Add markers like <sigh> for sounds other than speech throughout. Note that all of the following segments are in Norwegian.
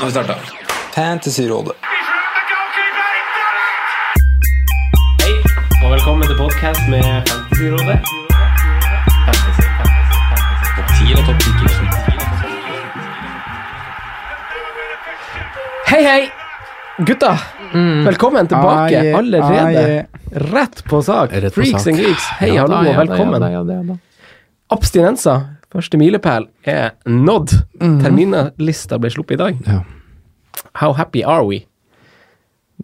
Nå har vi starta. Fantasyrådet. Hei, og velkommen til podkast med Fantasyrådet. Fantasy, fantasy, fantasy. Topp 10 eller topp 10 Hei, hei! Gutta, velkommen tilbake Aie, allerede. Aie. Rett på sak. Rett på Freaks sak. and geeks, hei, Ja hallo og ja velkommen. ja da, ja da, ja. Abstinenser, første milepæl, er nådd. Terminlista ble sluppet i dag. Ja. How happy are we?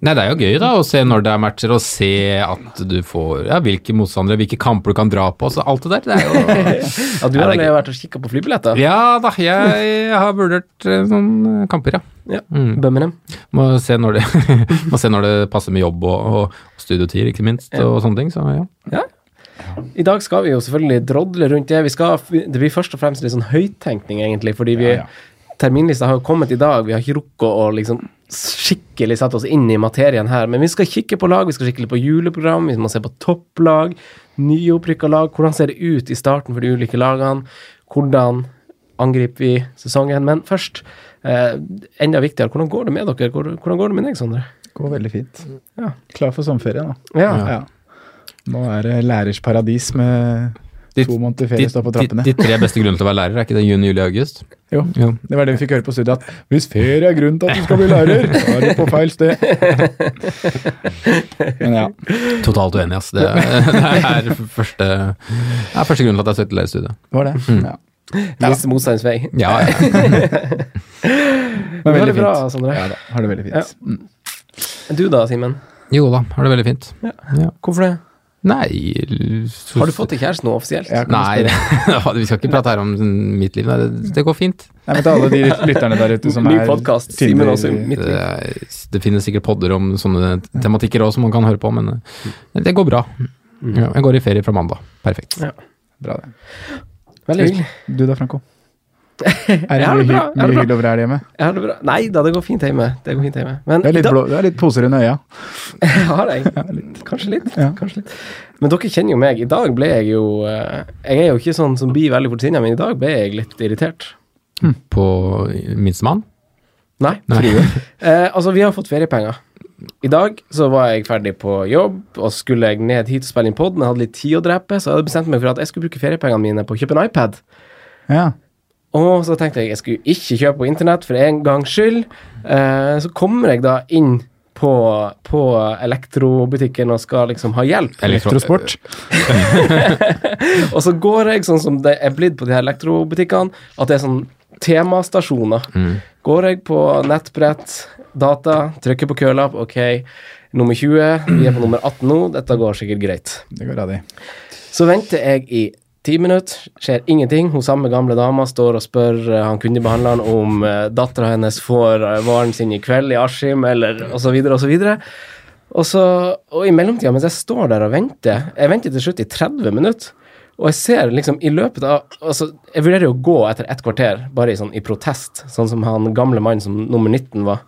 Nei, det er jo gøy da, å se når det er matcher, og se at du får ja, hvilke motstandere, hvilke kamper du kan dra på, så alt det der. Det er jo <laughs> Ja, du har er allerede vært og kikka på flybilletter? Ja da, jeg har vurdert noen sånne kamper, ja. Ja. Mm. Bømmerem. Må se når det, <laughs> må se når det passer med jobb og, og, og ikke minst, og sånne ting. Så ja. Ja. I dag skal vi jo selvfølgelig drodle rundt det. Vi skal, det blir først og fremst litt sånn høyttenkning, egentlig, fordi vi Ja, ja. Terminlista har jo kommet i dag, vi har ikke rukket å liksom skikkelig sette oss inn i materien her, men vi skal kikke på lag, vi skal kikke på juleprogram, vi må se på topplag, nyopprykka lag, hvordan ser det ut i starten for de ulike lagene, hvordan angriper vi sesongen, men først, eh, enda viktigere, hvordan går det med dere? Hvordan hvordan går det med deg, Sondre? Går veldig fint. Ja. Klar for sommerferie nå. Ja. Ja. Nå er det lærers paradis med De, to måneder ferie står på de, trappene. de tre beste grunnene til å være lærer, er ikke det juni, juli, august? Jo, Jo. det var det vi fikk høre på studiet, at hvis ferie er grunnen til at du skal bli lærer, så er du på feil sted. <laughs> Men ja. Totalt uenig, ass. Det, <laughs> det er første, det er første grunnen til at jeg søkte lærerstudiet. Var det. Mm. Ja. Minste motstands vei. Ja, ja. <laughs> Men veldig det bra, fint. Sondre. Ja da, har det veldig fint. Ja. Du da, Simen? Jo da, har det veldig fint. Ja. Hvorfor det? Nei så- Har du fått deg kjæreste nå offisielt? Ja, Nei, <laughs> vi skal ikke prate her om mitt liv. Nei, det, det går fint. Nei, men til alle de lytterne der ute som Ny er podcast, Simen også mitt liv. Det, det finnes sikkert podder om sånne tematikker også som man kan høre på, men eh, det går bra. Ja, jeg går i ferie fra mandag. Perfekt. Ja. Bra det. Veldig hyggelig. Du da, Franco? <laughs> Er det det mye, jeg det mye hyll over her hjemme? Jeg har det bra. Nei da, det går fint hjemme. Det går fint hjemme. Men Det er litt, da, blå, det er litt poser under øya. <laughs> har jeg. Kanskje litt. Ja. Kanskje litt. Men dere kjenner jo meg. I dag ble jeg jo eh, Jeg er jo ikke sånn som blir veldig fort sinna, men i dag ble jeg litt irritert. På minstemann? Nei. Nei. <laughs> Eh, altså, vi har fått feriepenger. I dag så var jeg ferdig på jobb, og skulle jeg ned hit og spille inn pod, men jeg hadde litt tid å drepe, så jeg hadde bestemt meg for at jeg skulle bruke feriepengene mine på å kjøpe en iPad. Ja. Og så tenkte jeg jeg skulle ikke kjøpe på internett for en gangs skyld. Eh, så kommer jeg da inn på, på elektrobutikken og skal liksom ha hjelp. Elektrosport. <laughs> Og så går jeg sånn som det er blitt på de her elektrobutikkene, at det er sånn temastasjoner. Går jeg på nettbrett, data, trykker på kølapp, ok, nummer 20, vi er på nummer 18 nå, dette går sikkert greit. Det går av det. Så venter jeg i ti minutter, skjer ingenting. Hun samme gamle dama står og spør eh, han kundebehandleren om uh, dattera hennes får eh, varen sin i kveld i Askim, eller så videre og så. Og, i mellomtida, mens jeg står der og venter Jeg venter til slutt i 30 minutter. Og jeg ser liksom i løpet av altså, Jeg vurderer å gå etter et kvarter, bare i, sånn, i protest, sånn som han gamle mannen som nummer 19 var.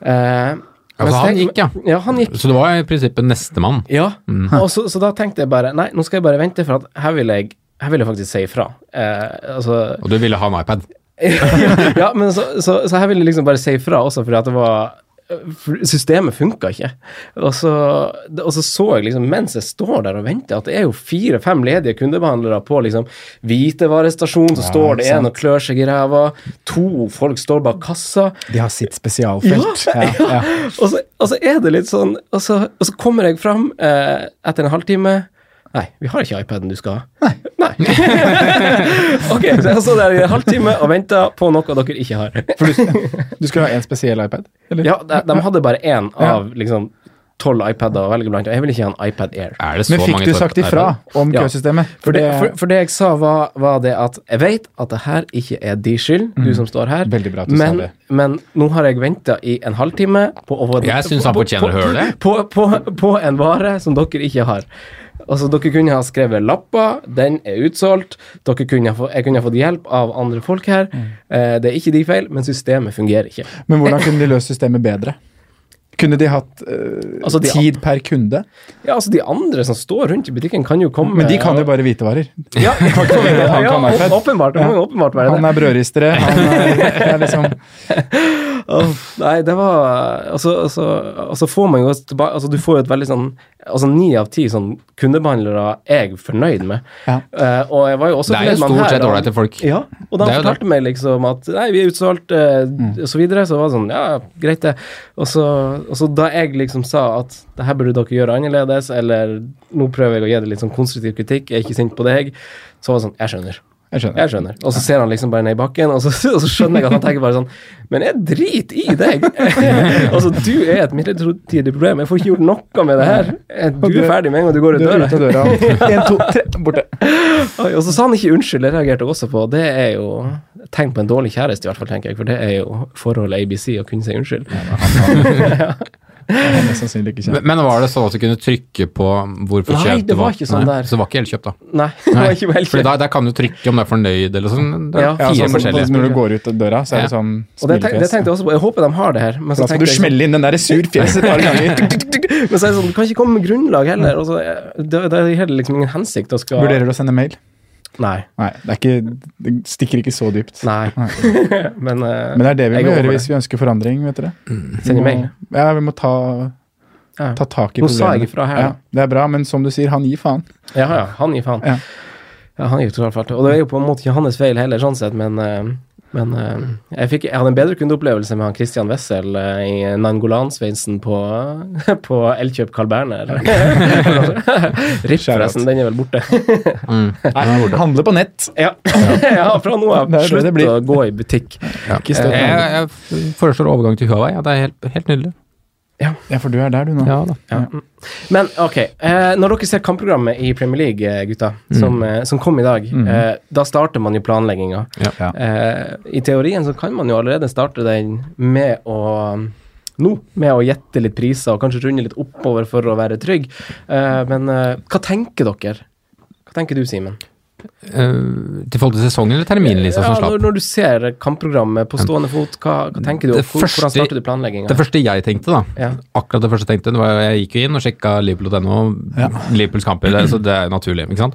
Eh, Ja, han gikk, ja. Ja, han gikk. Så det var i prinsippet nestemann. Ja, og så, så da tenkte jeg bare Nei, nå skal jeg bare vente, for at her vil jeg, jeg faktisk si ifra. Eh, altså Og du ville ha en iPad. <laughs> Ja, men så, så, så jeg vil jeg liksom bare si ifra også, fordi at det var Systemet funka ikke. Og så, og så så jeg liksom, mens jeg står der og venter, at det er jo fire-fem ledige kundebehandlere på liksom hvitevarestasjon, så Ja, står det en og klør seg i ræva, to folk står bak kassa, De har sitt spesialfelt. Ja, ja. <laughs> og, så, og så er det litt sånn Og så, og så kommer jeg fram eh, etter en halvtime. Nei, vi har ikke iPaden du skal ha. Nei. <laughs> ok, så jeg står der i en halvtime og venter på noe dere ikke har. For du, du skulle ha en spesiell iPad? Eller? ja, de, de hadde bare én av liksom tolv iPader å velge blant, jeg vil ikke ha en iPad Air. Er det så Men fikk mange du sagt ifra om Ja. køsystemet? For det, for, for det jeg sa, var, var det at jeg vet at det her ikke er de skyld, du som står her, bra at du sa men, det. men nå har jeg venta i en halvtime på Jeg synes han på-. På, på, på en vare som dere ikke har. Altså, Dere kunne ha skrevet lapper, den er utsolgt. Kunne få, jeg kunne ha fått hjelp av andre folk her. Mm. Eh, det er ikke de feil, men systemet fungerer ikke. Men hvordan <laughs> kunne de løst systemet bedre? Kunne de hatt eh, Altså, de- tid per kunde? Ja, altså De andre som står rundt i butikken, kan jo komme Men de kan jo bare hvitevarer. <laughs> Ja, kan ikke han ja, kan ja, åpenbart. ja. åpenbart være det. Han er brødristere. Han er, <laughs> er liksom nei, det var Altså, altså, altså får man jo tilbake Altså, du får jo et veldig sånn Altså ni av ti sånn kundebehandlere er jeg fornøyd med. Ja. Uh, og jeg var jo også Det er jo stort sett ålreite folk. Ja, og da fortalte meg liksom at nei, vi er utsolgt, uh, Mm. og så videre. Så var det sånn, ja, greit det. Og så, og så da jeg liksom sa at det her burde dere gjøre annerledes, eller nå prøver jeg å gi det litt sånn konstruktiv kritikk, jeg er ikke sint på deg, så var det sånn, jeg skjønner. Jeg skjønner. Jeg skjønner. Og så ser han liksom bare ned i bakken, og så, <laughs> og så skjønner jeg at han tenker bare sånn Men jeg driter i deg! <laughs> altså, du er et midlertidig problem. Jeg får ikke gjort noe med det her. Du er ferdig med en gang du går ut døra. ut av døra. <laughs> En, to, tre, borte. Og så sa han ikke unnskyld, det reagerte jeg også på. Det er jo tegn på en dårlig kjæreste, i hvert fall, tenker jeg. For det er jo forholdet ABC å kunne si unnskyld. Han mest sannsynlig ikke Men, kjent. men var det sånn at du kunne trykke på hvor Nei, fortjent det var ikke sånn der. Så det var ikke Elkjøp, da? Nei, det var ikke vel Fordi der, der kan du trykke om du er fornøyd eller sånn. Det er Ja. Fire sånn, forskjellige. Når du går ut døra, så er det sånn Og det, tenk, det tenkte jeg også på. Jeg håper de har det her. Men så Da skal du jeg sånn- smelle inn den der surfjeset et par <laughs> ganger. Men så er det sånn, du kan ikke komme med grunnlag heller. Og så, er- det, det er heller liksom ingen hensikt å skal Vurderer du å sende mail? Nei. Nei, det, er ikke, det stikker ikke så dypt. Nei. Nei. <laughs> Men, uh, Men det er det vi må gjøre hvis vi ønsker forandring, vet dere. Mm. Send mail. Ja, vi må ta, Ja. ta tak i problemet. Nå sa jeg ifra her, Ja, det er bra, men som du sier, han gir faen. Ja, ja, han gir faen. Ja. Ja, han gir totalt faen. Og det er jo på en måte ikke hans feil heller, sånn sett, men, eh, men eh, jeg, fikk, jeg hadde en bedre kundeopplevelse med han Christian Wessel eh, i Nangolan-sveisen på, <laughs> på Elkjøp Carl Berner. <laughs> Ripp, forresten, den er vel borte. Mm. <laughs> Handle på nett. ja. ja, fra nå av. Slutt å gå i butikk. Ja. Ikke støtt Jeg, jeg foreslår overgang til Huawei. Ja, det er helt, helt nydelig. Ja, for du er der, du nå. Ja da. Ja. Men ok, eh, når dere ser kampprogrammet i Premier League, eh, gutta, som, eh, som kom i dag, eh, da starter man jo planlegginga. Ja. Eh, I teorien så kan man jo allerede starte den med å nå, med å gjette litt priser og kanskje runde litt oppover for å være trygg. Eh, men eh, hva tenker dere? Hva tenker du, Simen? Eh, til forhold til sesongen eller terminen Ja, som slapp? når, når du ser kampprogrammet på stående fot, hva, hva tenker du? Det Hvor, første- hvordan starter du planlegginga? Det første jeg tenkte, da, Ja. akkurat det første jeg tenkte, det var jeg gikk jo inn og sjekka Liverpool.no, Liverpools kamper, det, så det er naturlig, ikke sant?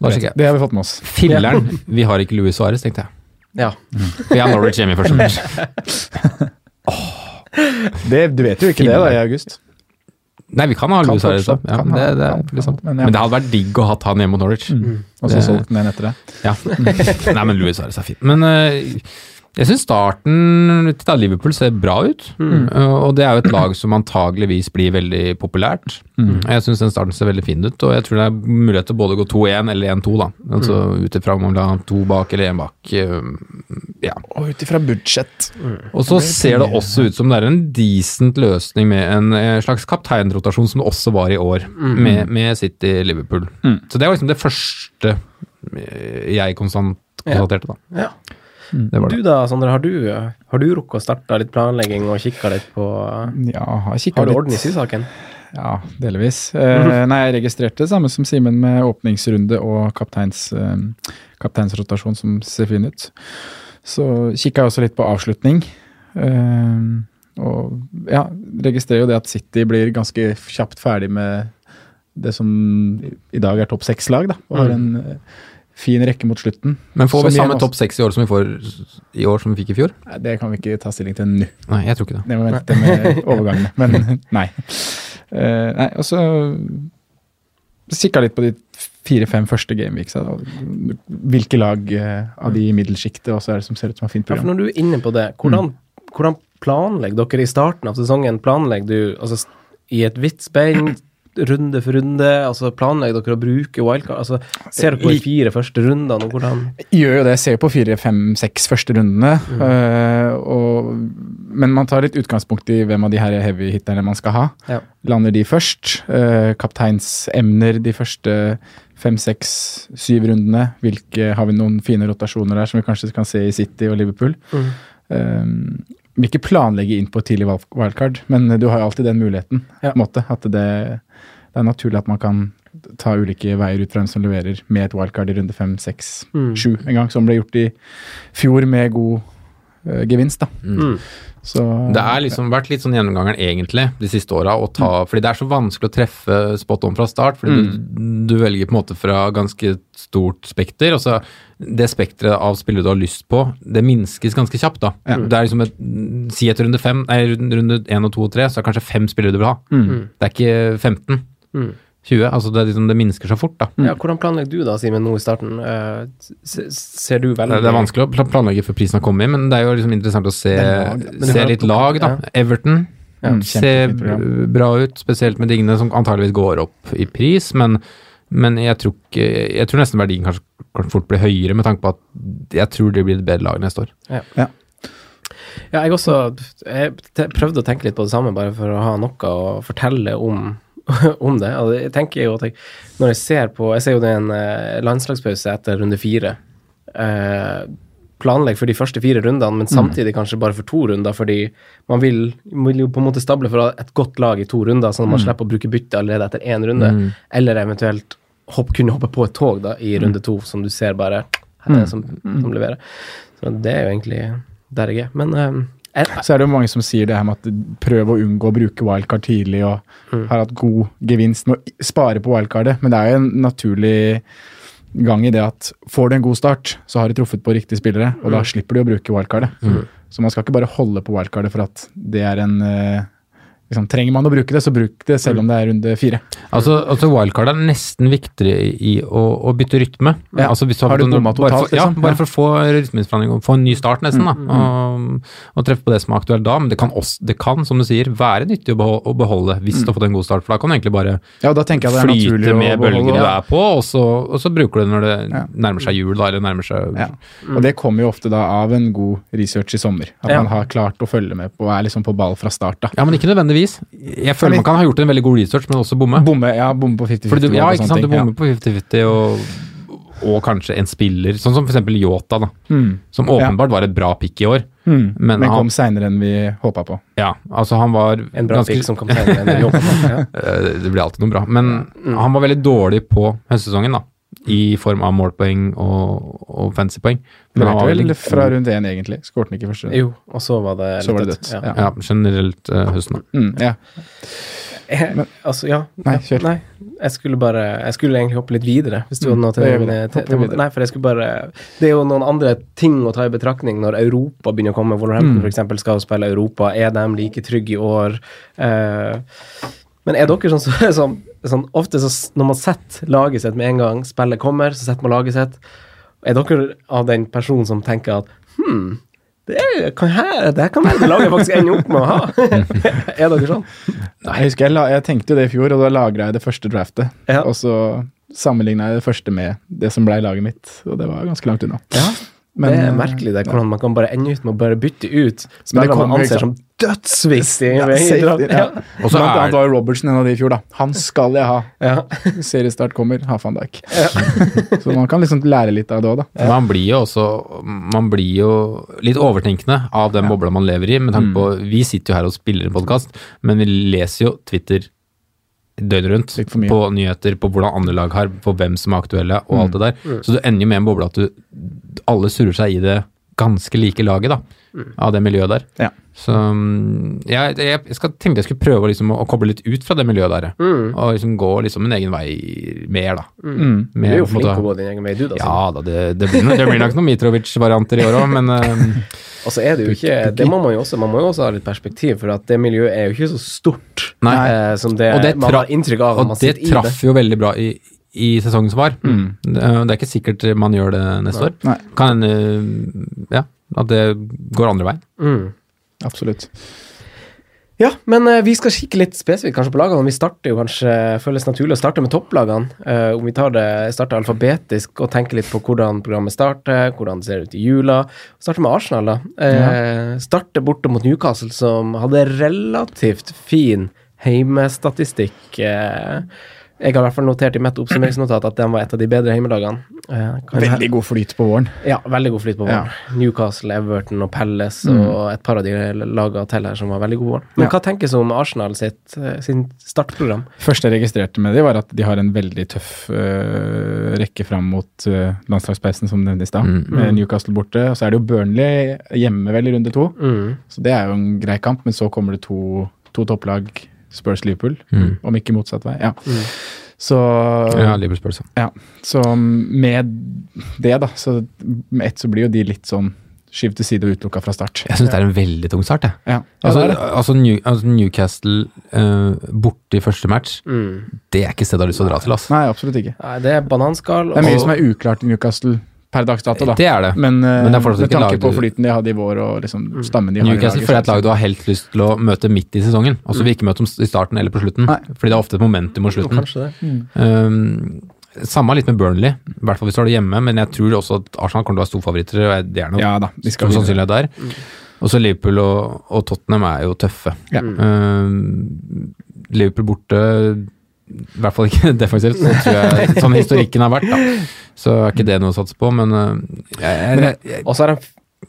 Da jeg. Det har vi fått med oss. Filleren, <laughs> vi har ikke Louis Suárez, tenkte jeg. Ja. Vi har Norwich hjemme i første match. <laughs> Det, du vet jo ikke det da, i august. Nei, vi kan ha Louis Suárez, da. Ja, det, det kan- liksom. men ja. Men det hadde vært digg å ha han hjemme mot Norwich. Og så solgt den igjen etter det. Ja. <laughs> Nei, men Louis Suárez er fint. Men eh, jeg syns starten til Liverpool ser bra ut. Mm. og det er jo et lag som antageligvis blir veldig populært. Jeg syns den starten ser veldig fin ut, og jeg tror det er mulighet til både å gå 2-1 eller 1-2, da. Altså ut ifra om man vil ha to bak eller én bak. eh, ja. Og ut ifra budsjett. Og så ser det også ut som det er en decent løsning med en eh, slags kapteinrotasjon, som det også var i år, med, med City Liverpool. Mm. Så det var liksom det første eh, jeg konstant konstaterte, da. Ja. ja. Det var det. Du da, Sondre, har du, har du rukket å starte litt planlegging og kikka litt på Ja, har Har du orden i sysaken? Ja, delvis. Eh, nei, jeg registrerte det samme som Simen med åpningsrunde og kapteins, eh, kapteinsrotasjon som ser fin ut. Så kikka jeg også litt på avslutning. Eh, og ja, registrerer jo det at City blir ganske kjapt ferdig med det som i dag er topp seks-lag, da. Og har en eh, fin rekke mot slutten. Men får vi samme topp seks i år som vi får i år som vi fikk i fjor? Nei, Det kan vi ikke ta stilling til nå. Nei, jeg tror ikke det. Det må vente med <laughs> overgangene, men <laughs> nei. Uh, nei, og så kikka litt på de fire-fem første gameweeksa. Hvilke lag uh, av de i middelsjiktet også er det som ser ut som har fint Ja, for når du er inne på det, hvordan, hvordan planlegger dere i starten av sesongen? Planlegger du altså, i et vidt spenn, runde for runde? altså Planlegger dere å bruke wildcard? altså Ser dere på de fire første rundene? og hvordan Gjør jo det, ser på fire, fem, seks første rundene. eh, og, men man tar litt utgangspunkt i hvem av de her heavy-hitterne man skal ha. Ja. Lander de først. Uh, kapteinsemner de første fem, seks, syv rundene. Hvilke Har vi noen fine rotasjoner der som vi kanskje kan se i City og Liverpool? Mm. Um, vil ikke planlegge inn på et tidlig wild- wildcard, men du har jo alltid den muligheten. Ja. måte, At det, det er naturlig at man kan ta ulike veier ut fra hvem som leverer med et wildcard i runde fem, seks, Mm. sju en gang, som ble gjort i fjor med god eh, gevinst, da. Mm. Så Det har liksom vært litt sånn gjennomgangeren egentlig de siste åra, å ta Fordi det er så vanskelig å treffe spot on fra start, fordi du, du velger på en måte fra ganske stort spekter, og så det spekteret av spillere du har lyst på, det minskes ganske kjapt, da. Det er liksom et Si etter runde fem, nei, runde runde én og to og tre, så er det kanskje fem spillere du vil ha. Det er ikke 15. Mm. 20. Altså det, er liksom, det minsker så fort, da. Ja, hvordan planlegger du da, Simen, nå i starten? Eh, ser du veldig Det er vanskelig å planlegge før prisen har kommet, men det er jo liksom interessant å se, lag, se litt lag, da. Everton Ja, ser bra ut, spesielt med Digne, som antageligvis går opp i pris, men, men jeg, tror ikke, jeg tror nesten verdien kanskje kanskje, fort blir høyere, med tanke på at jeg tror det blir et bedre lag neste år. Ja, jeg også jeg prøvde å tenke litt på det samme, bare for å ha noe å fortelle om, <laughs> om det. Altså, jeg tenker jo at jeg, når jeg ser på Jeg ser jo det er en eh, landslagspause etter runde fire. Eh, planlegger for de første fire rundene, men samtidig kanskje bare for to runder, fordi man vil, vil jo på en måte stable for et godt lag i to runder, sånn at man slipper å bruke bytte allerede etter én runde, eller eventuelt hopp, kunne hoppe på et tog da, i runde to, som du ser bare her er det som, som leverer. Så det er jo egentlig der jeg er. Men eh, Så er det jo mange som sier det her med at prøv å unngå å bruke wildcard tidlig, og Mm. har hatt god gevinst med å spare på wildcardet. Men det er jo en naturlig gang i det at får du en god start, så har du truffet på riktige spillere, og Mm. da slipper du å bruke wildcardet. Så man skal ikke bare holde på wildcardet for at det er en eh, liksom, Trenger man å bruke det, så bruk det selv om det er runde fire. Altså, altså Wildcard er nesten viktigere i å, å bytte rytme. Ja. Altså hvis Har du bomma totalt, for, ja, liksom? bare for å få rytmeforandring og få en ny start, nesten. da, og, og treffe på det som er aktuelt da. Men det kan, også, det kan som du sier, være nyttig å beholde, å beholde hvis du har fått en god start. For da kan du egentlig bare Ja, da jeg det er flyte med bølgene du er på, og så, og så bruker du det når det nærmer seg jul, da, eller nærmer seg Ja. Og det kommer jo ofte da av en god research i sommer. At man har klart å følge med på og er liksom på ball fra start. da. Ja, men ikke nødvendigvis. Jeg føler man kan ha gjort en veldig god research, men også bomme. Bomme, ja, bomme på 50-50. Ja, ikke sant, du bommer ja. på 50-50 og, og kanskje en spiller, sånn som for eksempel Yota, da, Mm. som åpenbart var et bra pick i år. Mm. Men Men, kom seinere enn vi håpa på. Ja, altså han var en bra ganske pick som kom seinere enn vi håpa på, ja. <laughs> Eh, Det blir alltid noe bra. Men han var veldig dårlig på høstsesongen, da. I form av målpoeng og, og fancypoeng. Men han var vel fra rundt én, egentlig. Skårte han ikke første runde. Jo, og så var det Så var det dødt, Ja. ja. Generelt uh, høsten. Mm, ja. Jeg, altså, ja. Nei, kjør. Nei, jeg skulle bare Jeg skulle egentlig hoppe litt videre, hvis du hadde noe til, det til, til, Nei, for jeg skulle bare Det er jo noen andre ting å ta i betraktning når Europa begynner å komme. Wolverhampton Mm. for eksempel skal spille Europa. Er de like trygge i år? Uh, men er dere sånn som <laughs> sånn, sånn, Ofte så når man setter laget sitt med en gang spillet kommer, så setter man laget sitt. Er dere av den personen som tenker at hm, det, er, kan her, det kan være det laget faktisk ender opp med å ha? <laughs> er dere sånn? Jeg husker jeg, la, jeg tenkte jo det i fjor, og da lagra jeg det første draftet. Ja. Og så sammenligna jeg det første med det som blei laget mitt, og det var ganske langt unna. Ja, Men, det er merkelig det, hvordan man kan bare ende ut med å bare bytte ut spillere man anser som dødsviktige. Ja, safety, ja. ja. Og så er- annet var jo Robertson en av de i fjor, da. Han skal jeg ha. Ja. Seriestart kommer, ha van Dijk. <laughs> så man kan liksom lære litt av det òg, da. Man blir jo også Man blir jo litt overtenkende av den bobla man lever i. Med tanke på Vi sitter jo her og spiller en podkast, men vi leser jo Twitter døgnet rundt på nyheter, på hvordan andre lag har, på hvem som er aktuelle, og alt det der. Så du ender jo med en boble at du Alle surrer seg i det ganske like laget, da. Av det miljøet der. Ja. Så mm, jeg, jeg, jeg skal, tenkte jeg skulle prøve liksom, å, å koble litt ut fra det miljøet der. Mm. Og liksom gå liksom en egen vei mer, da. Mm. Du er jo flink til å gå din egen vei, du, da. ja da, det, det, blir, det blir nok noen Mitrovic-varianter i år òg, men Og <laughs> så er det jo ikke Det må man jo også Man må jo også ha litt perspektiv, for at det miljøet er jo ikke så stort Nei. eh, som det, det man har inntrykk av Og det. traff jo veldig bra i, i sesongen som var. Det, det er ikke sikkert man gjør det neste år. Nei, Kan hende ja, at det går andre veien. Mm. absolutt. Ja, men eh, vi skal kikke litt spesifikt kanskje på lagene. Vi starter jo kanskje Føles naturlig å starte med topplagene. Uh, om vi tar det, starter alfabetisk og tenker litt på hvordan programmet starter, hvordan det ser ut i jula. Starter med Arsenal, da. Eh, Starter borte mot Newcastle, som hadde relativt fin heimestatistikk. Eh, Jeg har i hvert fall notert i mitt oppsummeringsnotat at den var et av de bedre hjemmelagene. Eh, Veldig god flyt på våren. Ja, veldig god flyt på våren. Newcastle, Everton og Palace og et par av de lagene til her som var veldig gode. våren. Men Ja. hva tenkes om Arsenal sitt eh, sin startprogram? første jeg registrerte med dem var at de har en veldig tøff øh, rekke fram mot øh, landslagspausen, som nevnt i stad. Mm. Med Newcastle borte. Og så er det jo Burnley hjemme vel i runde to. Mm. Så det er jo en grei kamp, men så kommer det to, to topplag, Spurs-Liverpool, Mm. om ikke motsatt vei. Ja. Mm. Så, Ja, Liverpool Spurs. ja. så med det, da, så med ett så blir jo de litt sånn skyvd til side og utelukka fra start. Jeg syns det er en veldig tung start, jeg. Ja. Altså, ja, altså, New, altså Newcastle uh, borte i første match, Mm. det er ikke stedet du har lyst til å dra til. altså. Nei, absolutt ikke. Nei, det er bananskall. Det er mye og- som er uklart i Newcastle per dags dato, da. Det er det. Men, eh, Men det er med ikke tanke lag på du- flyten de hadde i vår og liksom stammen de har i Newcastle laget, for det er et lag du har helt lyst til å møte midt i sesongen. Og så vil ikke møte dem i starten eller på slutten. Nei. Fordi det er ofte et momentum mot slutten. Kanskje. Um, samme litt med Burnley, i hvert fall hvis du har det hjemme. Men jeg tror også at Arsenal kommer til å være storfavoritter. og Det er noe Ja da, de skal stor sannsynlighet der. Og så Liverpool og, og Tottenham er jo tøffe. Ja. Um, Liverpool borte i hvert fall ikke <laughs> defensivt, så tror jeg sånn historikken har vært, da. Så er ikke det noe å satse på, men uh, jeg, jeg, jeg, er det,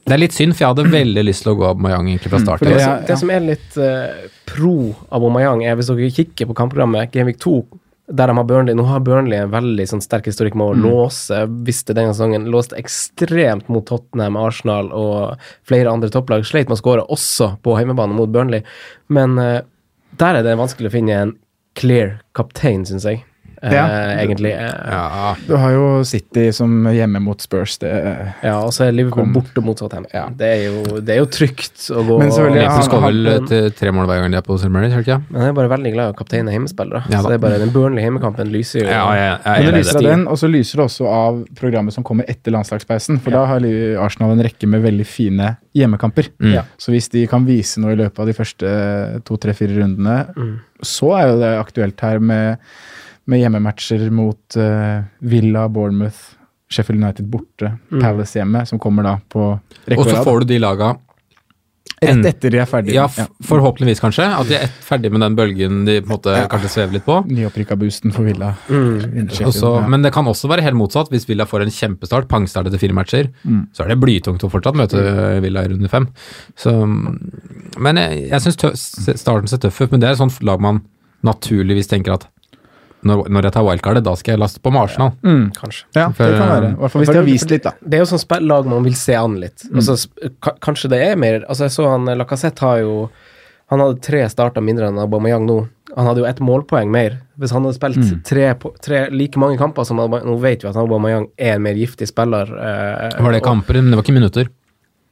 det er litt synd, for jeg hadde veldig lyst til å gå Aubameyang egentlig fra start. Det, det som, er- det som er litt uh, pro Aubameyang, er hvis dere kikker på kampprogrammet Gameweek 2, der de har Burnley Nå har Burnley en veldig sånn sterk historikk med å Mm. låse, visste denne sesongen, låste ekstremt mot Tottenham, Arsenal og flere andre topplag. Sleit med å skåre også på hjemmebane mot Burnley, men uh, der er det vanskelig å finne en clear kaptein, syns jeg. Eh, Ja. Egentlig. Eh, Ja, Du har jo City som hjemme mot Spurs. Det, Ja, og så er Liverpool Kom. borte mot Southampton. Ja. Det, er jo, det er jo trygt å gå Men selvfølgelig, Liverpool han- skal vel til tre mål hver gang de er på St. Mary's, ikke? Men jeg er bare veldig glad i å kapteine hjemmespillere. Ja da. så det er bare Den Burnley hjemmekampen lyser jo. Ja, Men det er lyser av den, og så lyser det også av programmet som kommer etter landslagspausen. For da har Arsenal en rekke med veldig fine hjemmekamper. Mm. Ja. Så hvis de kan vise noe i løpet av de første to, tre, fire rundene, Mm. så er jo det aktuelt her med, med hjemmematcher mot uh, Villa, Bournemouth, Sheffield United borte, Mm. Palace hjemme, som kommer da på rekke Og så får du de laga Rett etter de er ferdige. Ja, forhåpentligvis kanskje. At de er ferdige ferdig med den bølgen de på en måte Ja. kanskje svever litt på. Nyopprykka boosten for Villa. Mm. Også, ja. men det kan også være helt motsatt. Hvis Villa får en kjempestart, pangstart etter fire matcher, Mm. så er det blytungt å fortsatt møte Villa i runde fem. Så, men jeg, jeg syns starten ser tøff ut, men det er et sånt lag man naturligvis tenker at når, når jeg tar wildcardet, da skal jeg laste på med Arsenal. Mm. Kanskje. Ja, For, det kan være. I hvert fall hvis de har vist litt, da. Det er jo sånn spill- lag man vil se an litt. Altså, kanskje det er mer Altså, jeg så han eh, Lacassette har jo Han hadde tre starter mindre enn Aubameyang nå. Han hadde jo ett målpoeng mer. Hvis han hadde spilt tre, tre like mange kamper som Aubameyang Nå vet vi at Aubameyang er en mer giftig spiller. eh, Var det kamper, men det var ikke minutter.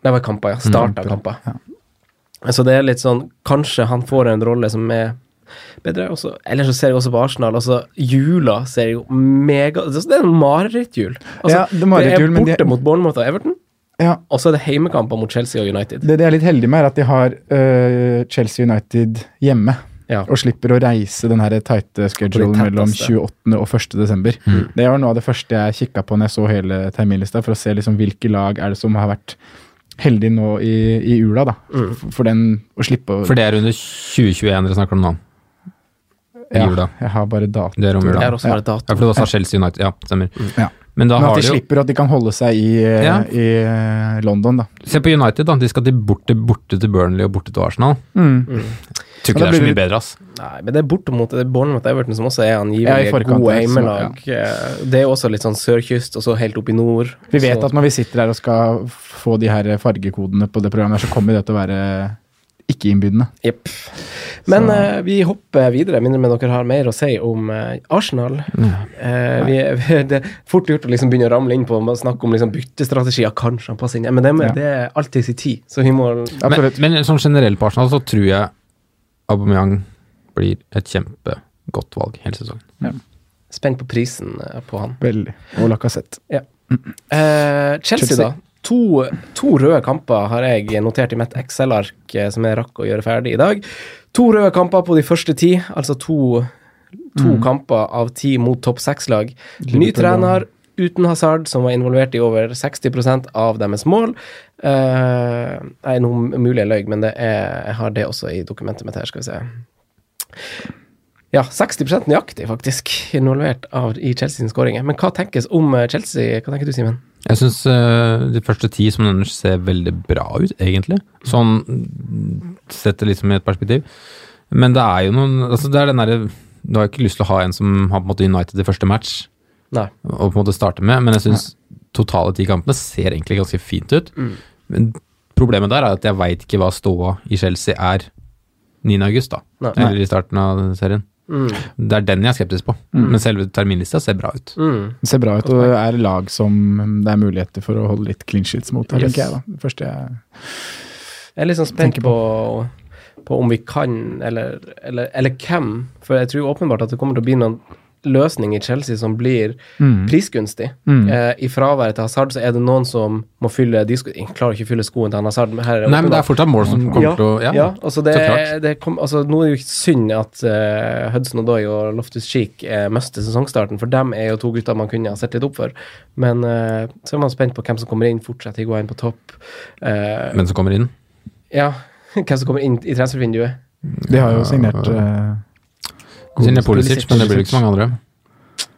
Det var kamper, ja. Starta kamper. Så det er litt sånn Kanskje han får en rolle som er bedre. Også, eller så ser jeg også på Arsenal. Altså, jula ser jo mega altså, Det er en marerittjul. Altså, Ja, det det er de- borte mot Bournemouth og Everton, Ja, og så er det heimekamper mot Chelsea og United. Det de er litt heldige med, er at de har øh, Chelsea United hjemme. Ja. Og slipper å reise den her tighte schedulen mellom 28. og 1. desember. Det var noe av det første jeg kikka på når jeg så hele terminlista, for å se liksom hvilke lag er det som har vært heldige nå i, i ula, da. For, for den å slippe å For det er under 2021 dere snakker om nå. I ja, jula. Jeg har bare dato. Det er om jula. Jeg har også bare Ja, for det var Chelsea United, ja, stemmer. Ja. Men da Men at de de jo slipper at de kan holde seg i, eh, Ja. i eh, London, da. Se på United, da. De skal til borte, borte til Burnley og borte til Arsenal. Mm. Tror ikke det er så mye bedre, ass. Nei, men det er borte mot det er Bournemouth Everton, som også er angivelig ja, gode heimelag. Ja. Det er også litt sånn sørkyst, og så helt opp i nord. Vi vet så, at når vi sitter her og skal få de her fargekodene på det programmet, så kommer det til å være ikke innbydende. Jepp. Men eh, vi hopper videre, mindre med dere har mer å si om uh, Arsenal. Eh, vi, <laughs> vi, det er fort gjort å liksom begynne å ramle inn på å snakke om liksom byttestrategier. Kanskje han passer inn. Men det, Ja. det er alltid sin tid, så vi må Men, men sånn generelt på Arsenal så tror jeg Aubameyang blir et kjempegodt valg hele sesongen. Spent på prisen på han. Veldig. Og Lacassette. Eh, Chelsea, Chelsea. da. To, to røde kamper har jeg notert i mitt Excel-ark eh, som jeg rakk å gjøre ferdig i dag. To røde kamper på de første ti, altså to, to kamper av ti mot topp seks-lag. Ny trener uten Hazard, som var involvert i over 60% av deres mål. Uh, nei, noe mulig jeg løy, men det er, jeg har det også i dokumentet mitt her, skal vi se. Ja, 60 nøyaktig, faktisk, involvert av, i Chelsea sine skåringer. Men hva tenkes om eh, Chelsea? Hva tenker du, Simen? Jeg syns de første ti som nevner ser veldig bra ut, egentlig. Sånn sett det liksom i et perspektiv. Men det er jo noen altså det er den der, Du har ikke lyst til å ha en som har på en måte United i første match Nei. og på en måte starte med, men jeg syns totale ti kampene ser egentlig ganske fint ut. Mm. Men problemet der er at jeg veit ikke hva ståa i Chelsea er 9. august, da. Nei. Eller i starten av serien. Mm. Det er den jeg er skeptisk på. Men selve terminlista ser bra ut. Mm. Det ser bra ut og er lag som det er muligheter for å holde litt clean sheets mot, her, Yes. tenker jeg. da. Det første jeg Jeg er litt sånn spent på, på om vi kan, eller, eller, eller hvem. For jeg tror åpenbart at det kommer til å bli noen løsning i Chelsea som blir Mm. prisgunstig. Mm. Eh, I fraværet til Hazard så er det noen som må fylle De sko- jeg klarer ikke å fylle skoen til han Hazard. Men her Nei, men det er fortsatt mål som kommer ja, til å ja, Ja. altså det, så klart. det kom, altså Nå er det jo ikke synd at uh, Hudson Odoi og Loftus Cheek uh, mister sesongstarten, for dem er jo to gutter man kunne ha sett litt opp for. Men uh, så er man spent på hvem som kommer inn. Fortsetter Higuain på topp. Uh, Men som kommer inn. ja, <laughs> hvem som kommer inn i transfervinduet. De har jo signert uh, Siden Pulisic, men det blir ikke så mange andre.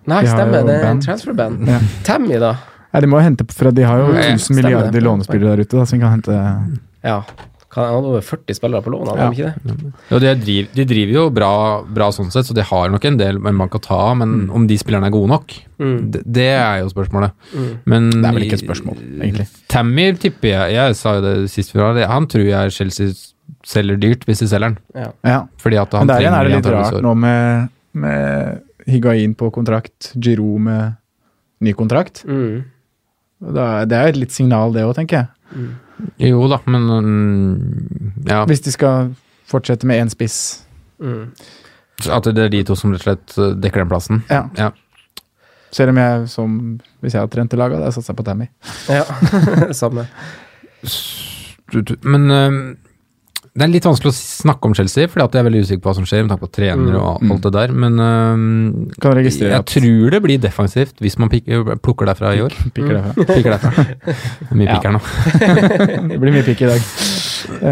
Nei, De stemmer. Det er transferband. Ja. Tammy, da. Ja, de må jo hente fra De har jo Mm, 1000 milliarder det. lånespillere der ute da, som kan hente Ja. Kan han over 40 spillere på lån, hadde Ja. de ikke det? Ja, de, driver, de driver jo bra, bra sånn sett, så de har nok en del man kan ta av, men om de spillerne er gode nok, Mm. det, det er jo spørsmålet. Mm. Men Det er vel ikke et spørsmål, egentlig. Tammy tipper jeg, jeg sa jo det sist vi var her, han tror jeg Chelsea selger dyrt hvis de selger den. Ja. Ja. Fordi at han Men der igjen er det litt rart nå med, med Higuain på kontrakt, Giroud med ny kontrakt. Mm. Da, det er et litt signal, det òg, tenker jeg. Jo da, men mm, ja. Hvis de skal fortsette med én spiss. Mm. At det er de to som rett og slett uh, dekker den plassen. Ja. Ja. Selv om jeg, som hvis jeg hadde trent til laget, hadde jeg satsa på Tammy. Ja, <laughs> samme. Men um, det er litt vanskelig å snakke om Chelsea, fordi at jeg er veldig usikker på hva som skjer, med tanke på trener og Mm. alt det der, men um, jeg at tror det blir defensivt hvis man pikker, plukker derfra i år. pikker derfra. <laughs> Pikker derfra. Mye Ja. pikk nå. <laughs> Det blir mye pikk i dag.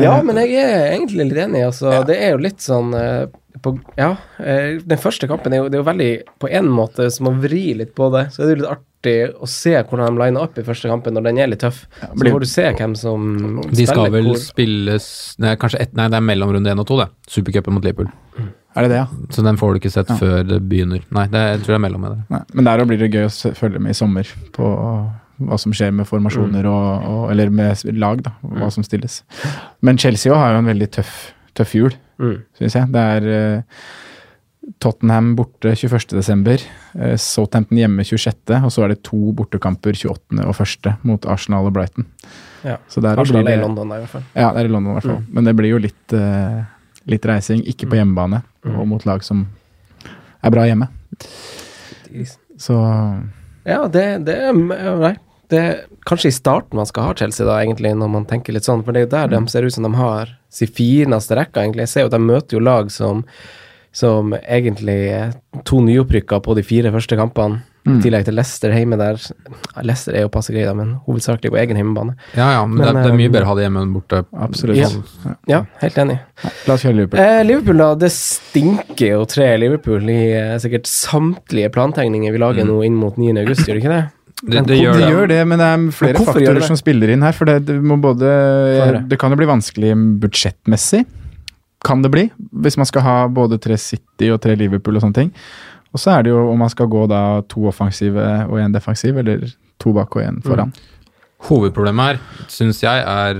Ja, men jeg er egentlig litt enig. Altså, Det er jo litt sånn eh, på, Ja, eh, den første kampen er jo, det er jo veldig På en måte som å vri litt på det, så er det jo litt artig å se hvordan de liner opp i første kampen når den er litt tøff. Så blir- får du se hvem som De skal spiller vel hvor. spilles Nei, kanskje et, nei, det er mellom runde én og to, det. Supercupen mot Liverpool. Er det det, ja? Så den får du ikke sett Ja. før det begynner. Nei, det, jeg tror det er mellom med det. Nei. Men der òg blir det gøy å følge med i sommer på hva som skjer med formasjoner og, og Eller med lag, da. Hva som stilles. Men Chelsea òg har jo en veldig tøff, tøff jul, Mm. syns jeg. Det er eh, Tottenham borte 21.12., uh, Southampton hjemme 26., og så er det to bortekamper 28. og 1. mot Arsenal og Brighton. Ja. Så der Arsenal blir er i London, der, i hvert fall. Ja, det er i London i hvert fall. Men det blir jo litt, eh, litt reising. Ikke på hjemmebane, Mm. og mot lag som er bra hjemme. Så Ja, det, det Nei. Det kanskje i starten man skal ha Chelsea, da, egentlig, når man tenker litt sånn. For det er jo der Mm. de ser ut som de har sin fineste rekke, egentlig. Jeg ser jo at de møter jo lag som, som egentlig er to nyopprykka på de fire første kampene. I Mm. tillegg til Leicester hjemme der. Leicester er jo passe greie, men hovedsakelig på egen hjemmebane. Ja ja, men, Men, det, det er mye um, bedre å ha det hjemme enn borte. absolutt. Ja. Ja, helt enig. La oss kjøre Liverpool. Eh, Liverpool, da. Det stinker jo tre Liverpool i eh, sikkert samtlige plantegninger vi lager nå inn mot 9. august, gjør det ikke det? Det, det gjør Det det. gjør det, men det er flere faktorer som spiller inn her. For det, må både. Det kan jo bli vanskelig budsjettmessig. Kan det bli. Hvis man skal ha både tre City og tre Liverpool og sånne ting. Og så er det jo om man skal gå da to offensive og én defensiv, eller to bak og én foran. Hovedproblemet her, syns jeg, er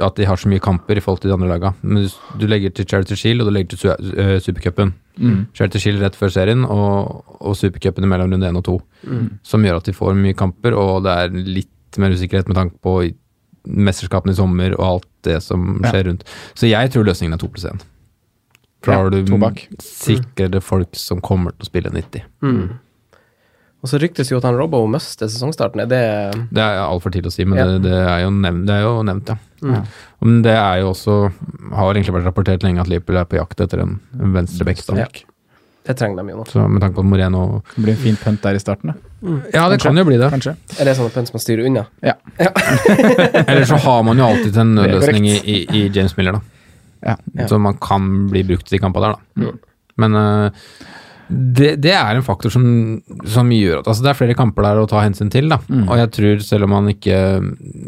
at de har så mye kamper i forhold til de andre laga. Men du, du legger til Charity Shield, og du legger til su uh, Supercupen. Mm. Charity Shield rett før serien, og, og Supercupen mellom runde én og to. Som gjør at de får mye kamper, og det er litt mer usikkerhet med tanke på mesterskapene i sommer og alt det som Ja. skjer rundt. Så jeg tror løsningen er to pluss én. For da har du sikrede folk som kommer til å spille 90. Mm. Og så ryktes jo at han Robbo mister sesongstarten. Er det Det er altfor tidlig å si, men Ja. det, det, er jo nevnt, det er jo nevnt, ja. Mm. Men det er jo også Har egentlig vært rapportert lenge at Liverpool er på jakt etter en, venstrebekkstank. Ja. Det trenger de jo nå. Så med tanke på Moreno Det blir en fin punt der i starten, da. Ja, det Kanskje. kan jo bli det. Kanskje. Er det sånn pønsk man styrer unna? Ja. <laughs> Eller så har man jo alltid en nødløsning i, i, i James Miller, da. Ja. Ja. Så man kan bli brukt i kamper der, da. Men eh, det, det er en faktor som, som gjør at altså Det er flere kamper der å ta hensyn til, da. Mm. Og jeg tror, selv om man ikke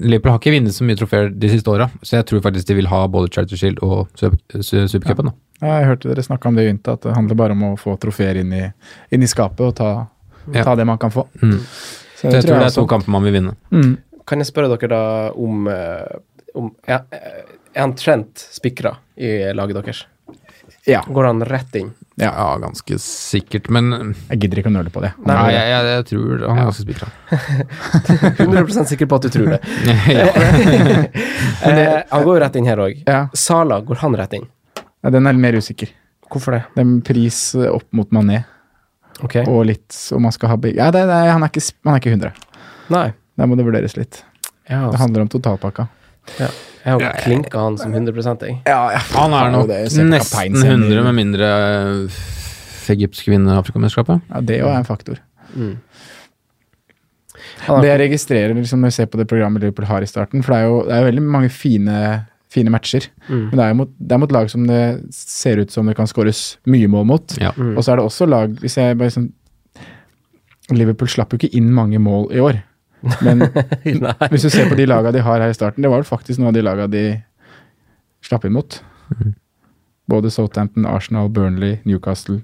Liverpool har ikke vunnet så mye trofeer de siste åra, så jeg tror faktisk de vil ha både Charter Shield og Super- Su- Supercupen. Ja, jeg hørte dere snakke om det i Ynta, at det handler bare om å få trofeer inn i, inn i skapet og ta, Ja. ta det man kan få. Mm. Så Så jeg tror det er to to kamper man vil vinne. Mm. Kan jeg spørre dere da om, eh, om ja, Er han Trent spikra i laget deres? Ja. Går han rett inn? Ja, ganske sikkert, men Jeg gidder ikke å nøle på det. Nei, Nei, jeg, jeg, jeg tror han er ganske spikra. 100% <laughs> sikker på at du tror det. <laughs> eh, <laughs> han går jo rett inn her òg. Ja, Sala, går han rett inn? ja, den er mer usikker. Hvorfor det? Det er pris eh, opp mot Mané, Ok. og litt om man skal ha begge Ja, det, det, han, er ikke, han er ikke 100. Nei. Der må det vurderes litt. Det handler om totalpakka. Jeg har jo klinka han som 100 jeg. Ja, Han er nok nesten 100, med mindre eh, Egypt skal Afrikamesterskapet. Ja, det òg er en faktor. Mm. Det jeg registrerer liksom, når jeg ser på det programmet Liverpool har i starten, for det er jo, det er jo veldig mange fine, fine matcher. mm. Men det er mot, det er mot lag som det ser ut som det kan skåres mye mål mot. Ja. Mm. Og så er det også lag hvis jeg bare sånn, Liverpool slapp jo ikke inn mange mål i år. Men <laughs> hvis du ser på de laga de har her i starten, det var vel faktisk noen av de laga de slapp inn mot. Mhm. Både Southampton, Arsenal, Burnley, Newcastle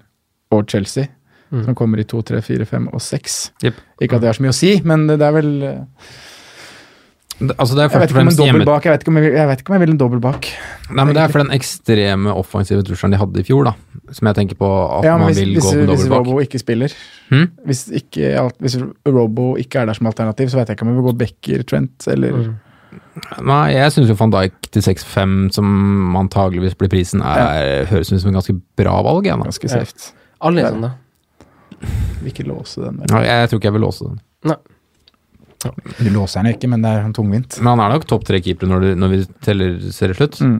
og Chelsea. Mm. Som kommer i to, tre, fire, fem og seks. Yep. Ikke at det har så mye å si, men det er vel Det- Altså, det er vet først og ikke om en fremst hjemme... bak. Jeg vet om jeg, vet ikke om jeg vil en dobbel bak. Nei, men det er for den ekstreme offensive trusselen de hadde i fjor, da. Som jeg tenker på at Ja, man hvis, vil hvis, gå med hvis bak. Hvis Robo ikke spiller hmm? hvis, ikke, hvis Robo ikke er der som alternativ, så vet jeg ikke om jeg vil gå Becker, Trent eller Mm. Nei, jeg syns jo van Dijk til 6-5, som antageligvis blir prisen, er, høres ut som en ganske bra valg. Jeg, da. ganske Ja. safe. Alle er sånn, da. Vil ikke låse den. Ja, Jeg tror ikke jeg vil låse den. Du låser henne ikke, men det er tungvint. Men han er nok topp tre keepere når, du- når vi teller serieslutt. Mm.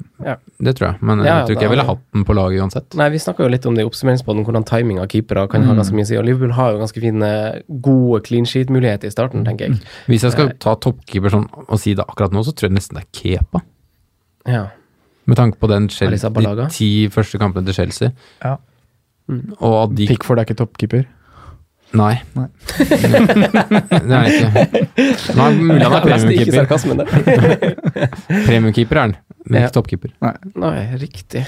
Det tror jeg. Men Ja, jeg tror ikke jeg ville hatt den på laget uansett. Nei, Vi snakka jo litt om det i oppsummeringspodden, hvordan timing av keepere kan ha Mm. ganske mye å si. Og Liverpool har jo ganske fine, gode clean sheet-muligheter i starten, tenker jeg. Hvis jeg skal ta toppkeeper sånn og si det akkurat nå, så tror jeg nesten det er Kepa. Ja. Med tanke på den Chelsea, de ti første kampene til Chelsea. Ja. Og at de Pickford er ikke toppkeeper. Nei. Nei. <laughs> det er ikke. Nei, mulig han er premiumkeeper. <laughs> Premiumkeeper er han, men Ja. ikke toppkeeper. Nei, riktig.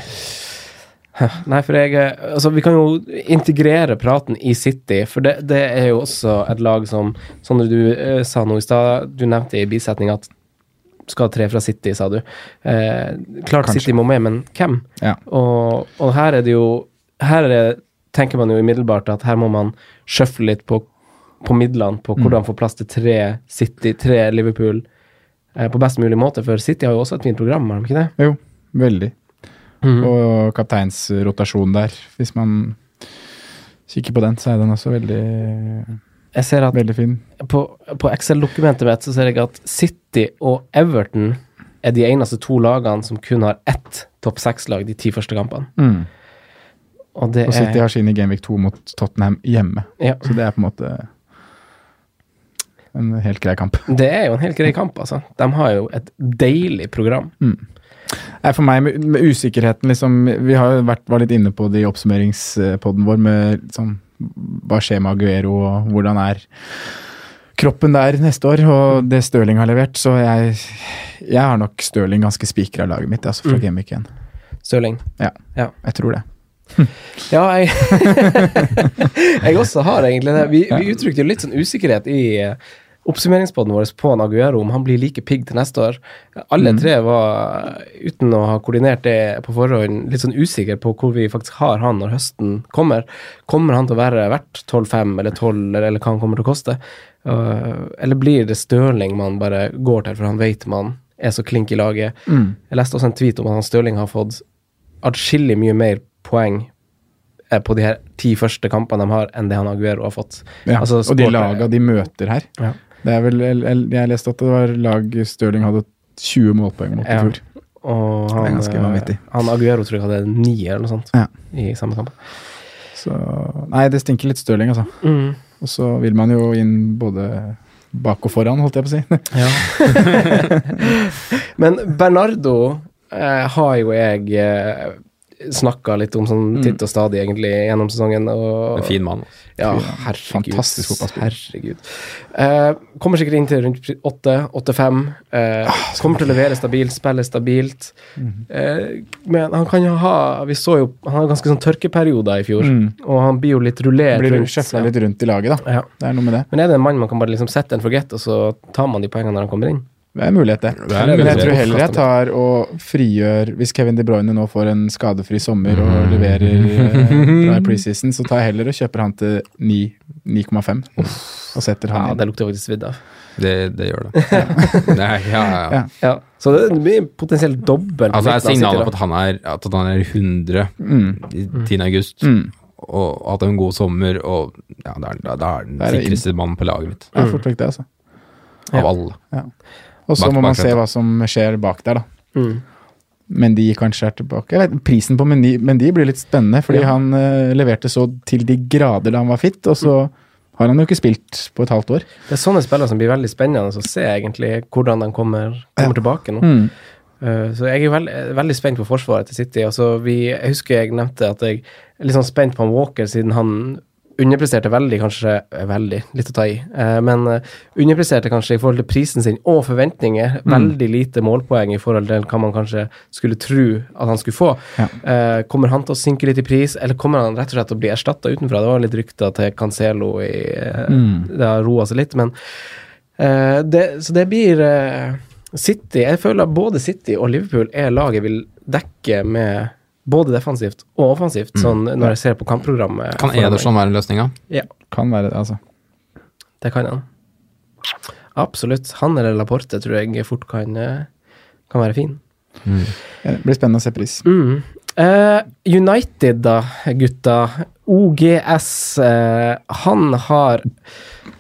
Nei, for jeg Altså, vi kan jo integrere praten i City, for det, det er jo også et lag som Sondre, du uh, sa noe i stad, du nevnte i bisetning at skal tre fra City, sa du. Eh, klart Kanskje. City må med, men hvem? Ja. Og, og her er det jo Her er det, tenker man jo umiddelbart at her må man sjøfle litt på, på midlene, på hvordan få plass til tre City, tre Liverpool, eh, på best mulig måte. For City har jo også et fint program, har de ikke det? Jo, veldig. Mm. Og kapteinsrotasjon der. Hvis man kikker på den, så er den også veldig, Jeg ser at på, på Excel-dokumentet mitt så ser jeg at City og Everton er de eneste to lagene som kun har ett topp seks-lag de ti første kampene. Mm. Og det Og City har sine Gameweek 2 mot Tottenham hjemme. ja, Så det er på en måte en helt grei kamp. <laughs> Det er jo en helt grei kamp, altså. De har jo et deilig program. Nei, for meg, med, med usikkerheten liksom, Vi har vært, var litt inne på det i oppsummeringspodden vår med liksom, hva skjer med Aguero, og hvordan er kroppen der neste år, og det Stirling har levert. Så jeg, jeg har nok Stirling ganske spikra laget mitt, altså fra Mm. Gameweek 1. Stirling. Jeg tror det. Ja, jeg <laughs> Jeg også har egentlig det. Vi, vi uttrykte jo litt sånn usikkerhet i eh, oppsummeringspodden vår på en Aguero, om han blir like pigg til neste år. Alle Mm. tre var, uten å ha koordinert det på forhånd, litt sånn usikre på hvor vi faktisk har han når høsten kommer. Kommer han til å være verdt 12-5 eller 12, eller, eller hva han kommer til å koste? Uh, eller blir det Stirling man bare går til, for han vet man er så klink i laget? Mm. Jeg leste også en tweet om at han Stirling har fått atskillig mye mer poeng på de her ti første kampene de har, enn det han Aguero har fått. Ja. Altså, og de laga de møter her Ja. Det er vel, jeg, leste at det var lag Stirling hadde 20 målpoeng mot i Ja. fjor. Og han, eh, han Aguero tror jeg hadde ni eller noe sånt Ja. i samme kamp. Så Nei, det stinker litt Stirling, altså. Og så vil man jo inn både bak og foran, holdt jeg på å si. <laughs> <laughs> Men Bernardo eh, har jo jeg eh, snakka litt om sånn titt og stadig, egentlig, gjennom sesongen. Og, En fin mann. altså. Ja, herregud. fantastisk fotballspiller. Herregud. Eh, kommer sikkert inn til rundt 8-8-5. Eh, kommer til å levere stabilt, spille stabilt. Eh, men han kan jo ha Vi så jo Han har ganske sånn tørkeperioder i fjor, Mm. og han blir jo litt rullert Blir rundt. sjøfla litt rundt i laget, da. Ja. Det er noe med det. Men er det en mann man kan bare liksom sette en forget, og så tar man de poengene når han kommer inn? Det er en mulighet, det. Det er en Men jeg tror heller jeg tar og frigjør Hvis Kevin De Bruyne nå får en skadefri sommer og leverer eh, <laughs> bra i preseason, så tar jeg heller og kjøper han til 9,5 og setter Ja, inn. det lukter faktisk svidd av. Det, det gjør det. <laughs> Nei, ja, ja. Ja. Ja. Så det blir potensielt dobbelt. Altså, er litt signalet på at han er, at han er 100 Mm. i 10. august, Mm. og hatt en god sommer, og ja, da er, er den er det sikreste mannen på laget mitt. Det er fort vekk det, altså. Av Ja. Og så må man se hva som skjer bak der, da. Mm. Mendy kanskje er tilbake. Jeg vet, prisen på Mendy, Mendy blir litt spennende, fordi Ja. han uh, leverte så til de grader da han var fit, og så har han jo ikke spilt på et halvt år. Det er sånne spillere som blir veldig spennende å se egentlig hvordan de kommer, kommer tilbake nå. Mm. Uh, så jeg er veld, veldig spent på forsvaret til City. Altså, vi, jeg husker jeg nevnte at jeg er litt sånn spent på han Walker, siden han underpresterte veldig, kanskje eh, Veldig, litt å ta i. Eh, men eh, underpresterte kanskje i forhold til prisen sin og forventninger. Veldig lite målpoeng i forhold til hva man kanskje skulle tro at han skulle få. Ja. Eh, kommer han til å synke litt i pris, eller kommer han rett og slett til å bli erstatta utenfra? Det var litt rykter til Cancelo i eh, Mm. Det har roa seg litt, men eh, det, Så det blir City Jeg føler at både City og Liverpool er laget vil dekke med både defensivt og offensivt, sånn når jeg ser på kampprogrammet. Kan. Ederson være løsninga? Ja, Kan være det, altså. det kan han. Absolutt. Han eller Laporte tror jeg fort kan, eh, kan være fin. Det blir spennende å se pris. Mm. Uh, United, da, gutta. OGS. Uh, han har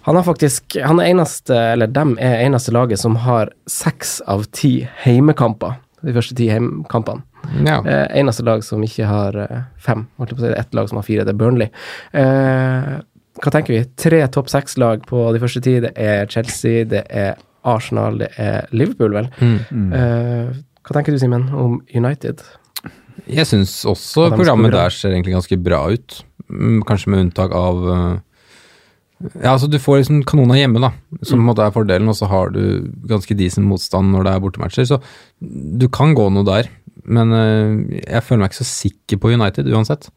Han har faktisk Han er eneste, eller dem er eneste laget som har seks av ti heimekamper. De første ti heimekampene. Ja. Eh, eneste lag som ikke har eh, fem. Holdt jeg på å si, det er ett lag som har fire, det er Burnley. Eh, hva tenker vi? Tre topp seks-lag på de første ti. Det er Chelsea, det er Arsenal, det er Liverpool, vel. Mm. Eh, hva tenker du, Simen, om United? Jeg syns også programmet der ser egentlig ganske bra ut. Mm, Kanskje med unntak av øh, Ja, altså du får liksom kanona hjemme, da, som på en måte er fordelen, og så har du ganske decent motstand når det er bortematcher. Så du kan gå noe der, men øh, jeg føler meg ikke så sikker på United uansett.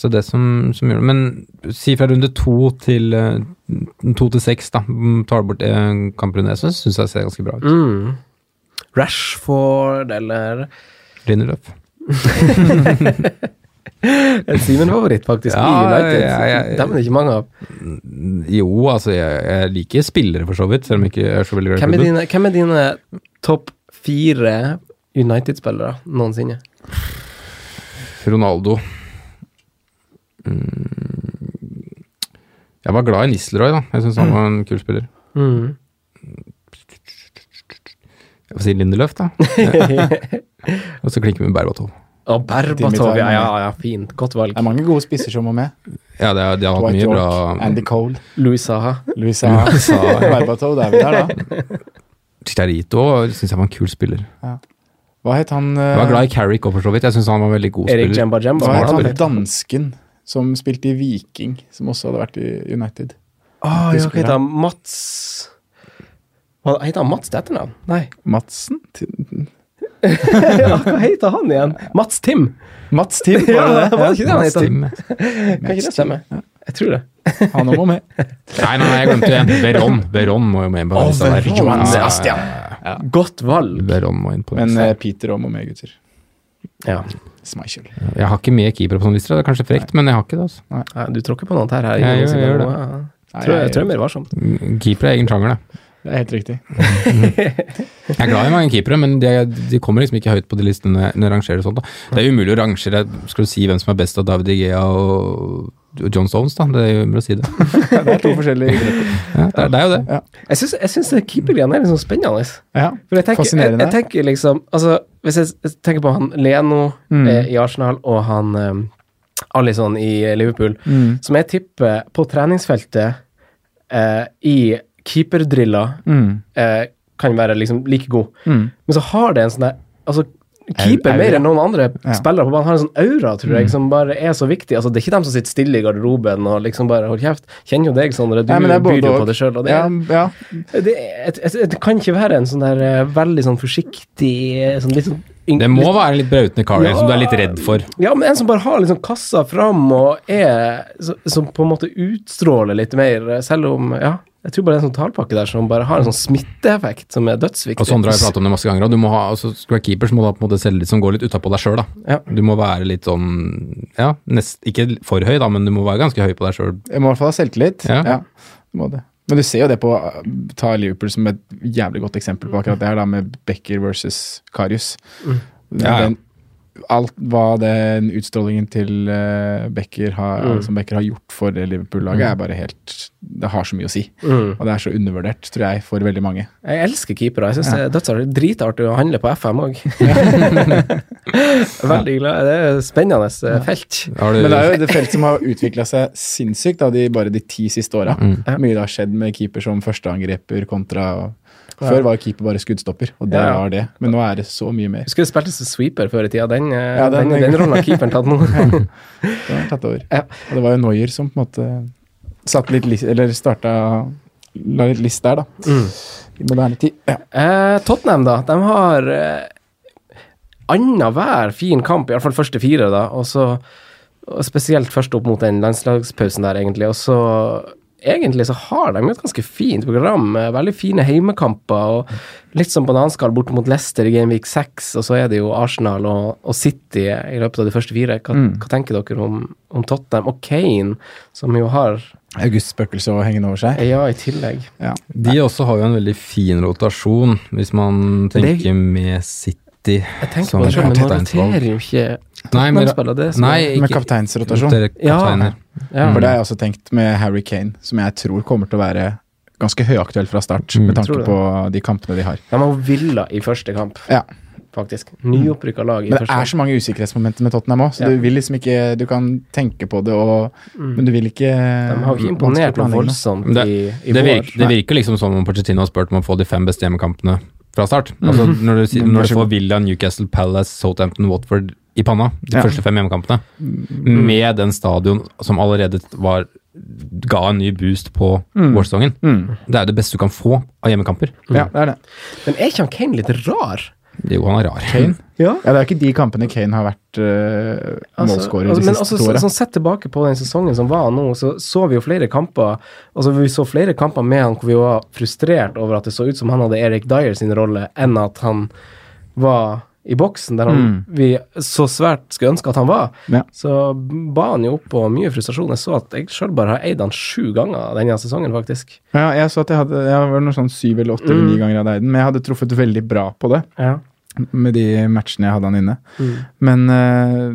Så det som, som gjør det Men si fra runde to til øh, to til seks, da, mm, tar du bort en kamprunde, så syns jeg det ser ganske bra ut. Mm. Rashford, eller Lindelöf. <laughs> <laughs> En Simen-favoritt, faktisk, Ja, i United. ja, ja, ja. Dem er det ikke mange av. Jo, altså jeg, jeg liker spillere for så vidt, selv om jeg ikke er så veldig glad i klubben. hvem er dine topp fire United-spillere noensinne? Ronaldo. Mm. Jeg var glad i Nisleroy, da. Jeg syns han var en kul spiller. Mm. Jeg får si Lindeløf, da. <laughs> Og så klinker vi med Berbatov. Og Berbatov, ja, ja, ja, fint. Godt valg. Det er mange gode spisser som må med. Ja, det, er- de har hatt mye York, bra Andy Cole, Louis Saha. Louis Saha, <laughs> Berbatov, det er vi der, da. <laughs> Chicharito syns jeg var en kul spiller. Hva het han eh, Jeg var glad i Carrick òg, for så vidt. Jeg syns han var en veldig god Erik spiller. Jemba Jemba. Hva var het han dansken som spilte i Viking, som også hadde vært i United? Å, ja, hva heter han? Mats Hva Heter han Mats til etternavn? Nei. Madsen? <laughs> ja, hva heter han igjen? Mats Tim. Mats Tim, var det <laughs> det? var det ikke det han Mats het? Tim. Kan ikke det stemme? Jeg tror det. Han òg må med. <laughs> Nei, nei, jeg glemte en. Veron. Veron må jo med på der. Veron, Ja, ja, Sebastian. ja. Godt valg. Veron må inn på Men eh, Peter òg må med, gutter. Ja. Smeichel. Jeg har ikke med keepere på sånn liste, det er kanskje frekt, men jeg har ikke det. altså. Nei. du tråkker på noe her. her. jeg, jeg Simen. gjør det. Nei, Tror jeg, jeg- tror jeg er mer varsom. Keeper er egen sjanger, det. Det er helt riktig. Jeg er glad i mange keepere, men de, de kommer liksom ikke høyt på de listene når jeg- når jeg rangerer sånt. da. Det er umulig å rangere Skal du si hvem som er best av David Igea og John Stones, da? Det er jo umulig å si det. <laughs> Det er to forskjellige grupper. Ja, det, er, det er jo det. Jeg syns, jeg syns keepergreiene er litt sånn spennende. Ja, For jeg tenker, Fascinerende. jeg tenker liksom Altså, hvis jeg, jeg tenker på han Leno Mm. eh, i Arsenal og han eh, Alison i Liverpool, Mm. som jeg tipper på treningsfeltet eh, i keeperdriller Mm. eh, kan være liksom like god. Mm. Men så har det en sånn der Altså, keeper mer enn noen andre Ja. spillere på banen har en sånn aura, tror jeg, som bare er så viktig. Altså, det er ikke dem som sitter stille i garderoben og liksom bare hold kjeft. Kjenner jo deg, Sondre. Du Nei, byr jo på det sjøl. Det, Ja, ja. det, et- et- det kan ikke være en sånn der eh, veldig sånn forsiktig eh, sånn litt sånn Det må være en litt brautende kar Ja. som du er litt redd for. Ja, men en som bare har liksom kassa fram og er så- Som på en måte utstråler litt mer, eh, selv om Ja, jeg tror bare det er en sånn talpakke der som bare har en sånn smitteeffekt som er dødsviktig. Og Sondre har jo pratet om det masse ganger, og du må ha, altså, skal du være keeper, så må du ha på en måte selge litt som går litt utapå deg sjøl, da. Ja. Du må være litt sånn, ja, nest, ikke for høy, da, men du må være ganske høy på deg sjøl. Jeg må i hvert fall ha selvtillit. Ja. Ja, du må det. Men du ser jo det på Ta Liverpool som et jævlig godt eksempel på akkurat det her, da, med Becker versus Karius. Mm. Ja, ja. Alt hva den utstrålingen til eh, Becker har, Mm. som Becker har gjort for det Liverpool-laget, er bare helt Det har så mye å si. Mm. Og det er så undervurdert, tror jeg, for veldig mange. Jeg elsker keepere. Jeg syns det er. Dritartig å handle på FM òg. <laughs> <laughs> Veldig glad. Det er et spennende eh, felt. Har du, Men det er jo det felt som har utvikla seg sinnssykt da, de, bare de ti siste åra. Mm. Mye det har skjedd med keeper som førsteangreper kontra Før var keeper bare skuddstopper, og det Ja, var det. Men nå er det så mye mer. Skulle spilt som sweeper før i tida. Den, eh, Ja, den- den, den rollen har keeperen tatt nå. <laughs> Det har tatt over. Ja. Og det var jo Noyer som på en måte satt litt Eller starta La litt list der, da. Mm. I moderne tid. Ja. Eh, Tottenham, da. De har eh, annenhver fin kamp, i hvert fall første fire, da. Og så og Spesielt først opp mot den landslagspausen der, egentlig. Og så Egentlig så har de et ganske fint program. med Veldig fine heimekamper. og Litt som bananskall bort mot Leicester i Gameweek 6, og så er det jo Arsenal og, og City i løpet av de første fire. Hva, Mm. hva tenker dere om, om Tottenham? Og Kane, som jo har August-spøkelset hengende over seg. Ja, i tillegg. Ja. de også har jo en veldig fin rotasjon, hvis man tenker med City Jeg tenker på det men man roterer jo ikke Nei, men, Tottenham-spillere. Det nei, ikke, Med kapteinsrotasjon. Ja. ja. For det har jeg også tenkt med Harry Kane, som jeg tror kommer til å være ganske høyaktuell fra start, Mm. med tanke på de kampene de har. De har villa i første kamp, Ja. faktisk. Nyopprykka lag i Men det første er så mange usikkerhetsmomenter med Tottenham òg, så Ja. du vil liksom ikke Du kan tenke på det, og, men du vil ikke Mm. De har ikke imponert noe voldsomt Det- i, i Det, vår. virker, det virker liksom som om Pochettino har spurt om å få de fem beste hjemmekampene fra start. Altså, når, du, Mm, når du får. Villa, Newcastle, Palace, Southampton, Watford i panna, de Ja. første fem hjemmekampene, Mm. med den stadion som allerede var ga en ny boost på Mm. vårsesongen. Mm. Det er jo det beste du kan få av hjemmekamper. Ja, det er det. Men er ikke han Kane litt rar? Jo, han er rar. Kane? Ja. Ja, det er ikke de kampene Kane har vært uh, målskårer altså, de men siste altså, to åra. sånn sett tilbake på den sesongen som var nå, så så vi jo flere kamper Altså Vi så flere kamper med han hvor vi var frustrert over at det så ut som han hadde Erik Dyer sin rolle, enn at han var i boksen, der han, Mm. vi så svært skulle ønske at han var. Ja. Så ba han jo opp på mye frustrasjon. Jeg så at jeg sjøl bare har eid han sju ganger denne sesongen, faktisk. Ja, jeg så at jeg hadde Jeg var noe sånn syv eller åtte eller ni Mm. ganger jeg hadde eid den, men jeg hadde truffet veldig bra på det Ja. med de matchene jeg hadde han inne. Mm. Men uh,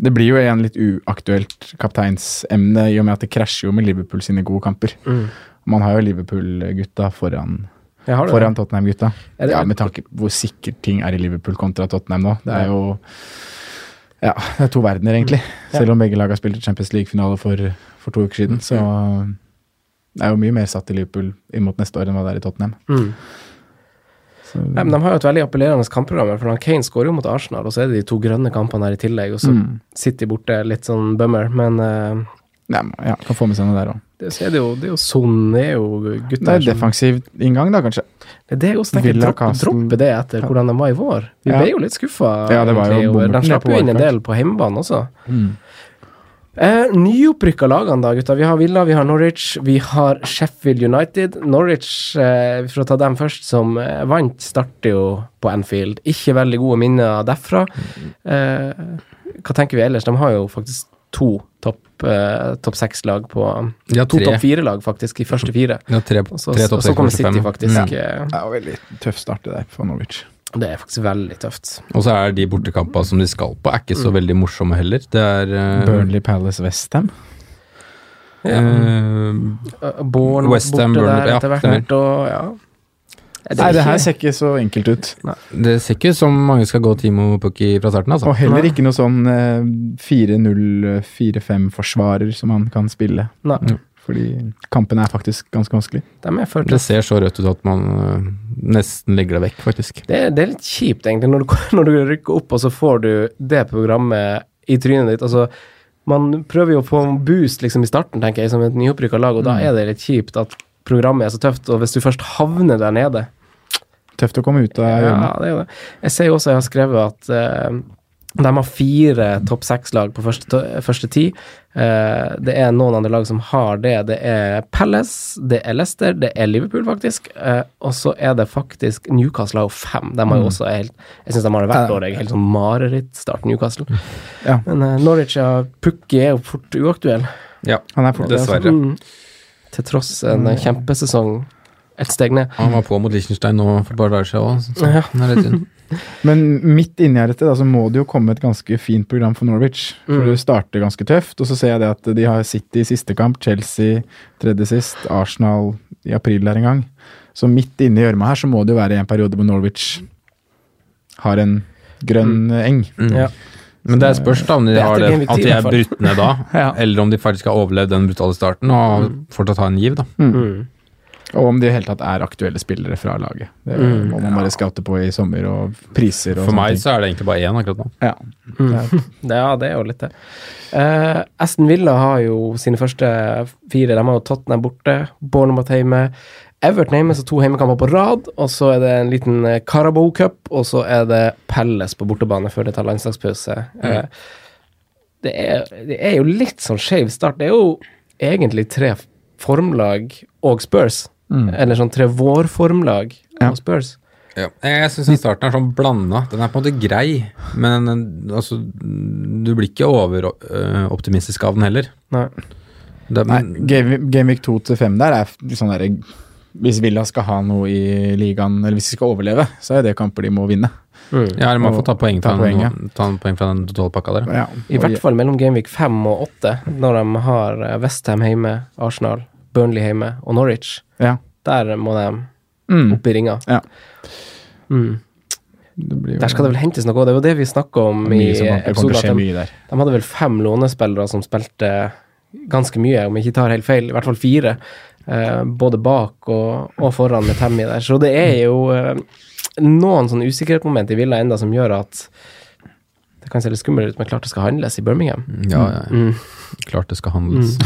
det blir jo igjen litt uaktuelt kapteinsemne i og med at det krasjer jo med Liverpool sine gode kamper. Mm. Man har jo Liverpool-gutta foran. Foran Tottenham-gutta. Ja, med tanke på hvor sikkert ting er i Liverpool kontra Tottenham nå. Det er jo Ja, det er to verdener, egentlig. Ja. Selv om begge lag har spilt Champions League-finale for, for to uker siden. Så det er jo mye mer satt i Liverpool imot neste år enn hva det er i Tottenham. Mm. Så, Nei, men De har jo et veldig appellerende kampprogram. For Kane skårer jo mot Arsenal, og så er det de to grønne kampene her i tillegg. Og så Mm. de borte, litt sånn bummer. Men eh, Nei, ja, kan få med seg noe der òg. det, det er jo Son, er jo Det er defensiv inngang, da, kanskje. Det er det jeg også tenker. Villa, droppe det etter Ja. hvordan de var i vår. Vi Ja. ble jo litt skuffa. Ja, det var jo De slapp jo inn en del på hjemmebane også. Mm. Eh, Nyopprykka lagene, da, gutta. Vi har Villa, vi har Norwich, vi har Sheffield United. Norwich, eh, for å ta dem først, som eh, vant, starter jo på Anfield. Ikke veldig gode minner derfra. Eh, hva tenker vi ellers? De har jo faktisk to topp eh, topp seks-lag på ja, To topp fire-lag, faktisk, i første fire. Ja, tre, tre, så, tre og topp så kommer City, faktisk. Ja. eh, Det er veldig tøff start det der for Norwich. Det er faktisk veldig tøft. Og så er de bortekampene som de skal på, er ikke Mm. så veldig morsomme heller. Det er eh, Burnley Palace Westham. eh, Uh, Bournemouth West Ham, borte Burnley, der ja, etter hvert. og, ja. Er Nei, det her ser ikke så enkelt ut. Det ser ikke ut som mange skal gå Timo Pukki fra starten, altså. Og heller ikke noe sånn eh, 4-0-4-5-forsvarer som han kan spille. Nei. Fordi kampen er faktisk ganske vanskelig. Det, er Det ser så rødt ut at man øh, nesten legger det vekk, faktisk. Det, det er litt kjipt, egentlig, når du, <laughs> når du rykker opp, og så får du det programmet i trynet ditt. Altså, man prøver jo å få en boost liksom, i starten, tenker jeg, som et nyopprykka lag, og da er det litt kjipt at programmet er så tøft, og hvis du først havner der nede Tøft å komme ut av Ja, det er jo det. Jeg ser jo også, jeg har skrevet at uh, de har fire topp seks-lag på første, to- første ti. Uh, det er noen andre lag som har det. Det er Palace, det er Leicester, det er Liverpool, faktisk. Uh, og så er det faktisk Newcastle har jo fem. De har jo også helt Jeg syns de har det hvert år. Jeg helt sånn marerittstart, Newcastle. Ja. Men uh, Norwich ja, Pukki er jo fort uaktuell. Ja, Han er fort, dessverre. Mm. Til tross en kjempesesong ett steg ned. Han var på mot Liechtenstein nå for et par dager siden òg. Er. <laughs> Men midt inni her etter da, så må det jo komme et ganske fint program for Norwich. For Mm. det starter ganske tøft, og så ser jeg det at de har City i siste kamp, Chelsea tredje sist, Arsenal i april der en gang. Så midt inni gjørma her så må det jo være en periode hvor Norwich har en grønn eng. Mm. Ja. Men det spørs da om de Det er har det, at de er brutt ned da, <laughs> Ja. eller om de faktisk har overlevd den brutale starten og fortsatt har en giv. da. Mm. Og om de i det hele tatt er aktuelle spillere fra laget. Det Mm. må man bare scoute på i sommer, og priser og For meg ting. så er det egentlig bare én akkurat nå. Ja. Mm. Det er- <laughs> Ja, det er jo litt det. Uh, Aston Villa har jo sine første fire. De har jo Tottenham borte, Bournemouth hjemme, Everton hjemme, så to hjemmekamper på rad. Og så er det en liten eh, Carabao Cup, og så er det Pelles på bortebane før det tar landslagspause. Eh, det, er, det er jo litt sånn skeiv start. Det er jo egentlig tre formlag og Spurs. Mm. Eller sånn tre vårformlag Ja. og Spurs. Ja. Jeg syns starten er sånn blanda. Den er på en måte grei, men øh, altså, du blir ikke overoptimistisk av den heller. Nei. Det, Nei, Game, Game Week 2 til 5 der er sånn derre Hvis Villa skal ha noe i ligaen, eller hvis de skal overleve, så er det kamper de må vinne. Mm. ja, man få ta poeng fra, Ta poeng, ja. ta en poeng fra den totalpakka der. Ja, I hvert fall mellom Gameweek 5 og 8, når de har eh, Westham hjemme, Arsenal, Burnley hjemme og Norwich. Ja. Der må de Mm. opp i ringa. Ja. Mm. Det blir Der skal det vel hentes noe, det var det vi snakka om i episoden. de, de hadde vel fem lånespillere som spilte ganske mye, om jeg ikke tar helt feil. I hvert fall fire. eh, både bak og, og foran med Tammy der. Så det er jo eh, noen sånne usikkerhetsmoment i Villa enda som gjør at det kan se litt skummelt ut, men klart det skal handles i Birmingham. Ja, ja, ja. Mm. klart det skal handles.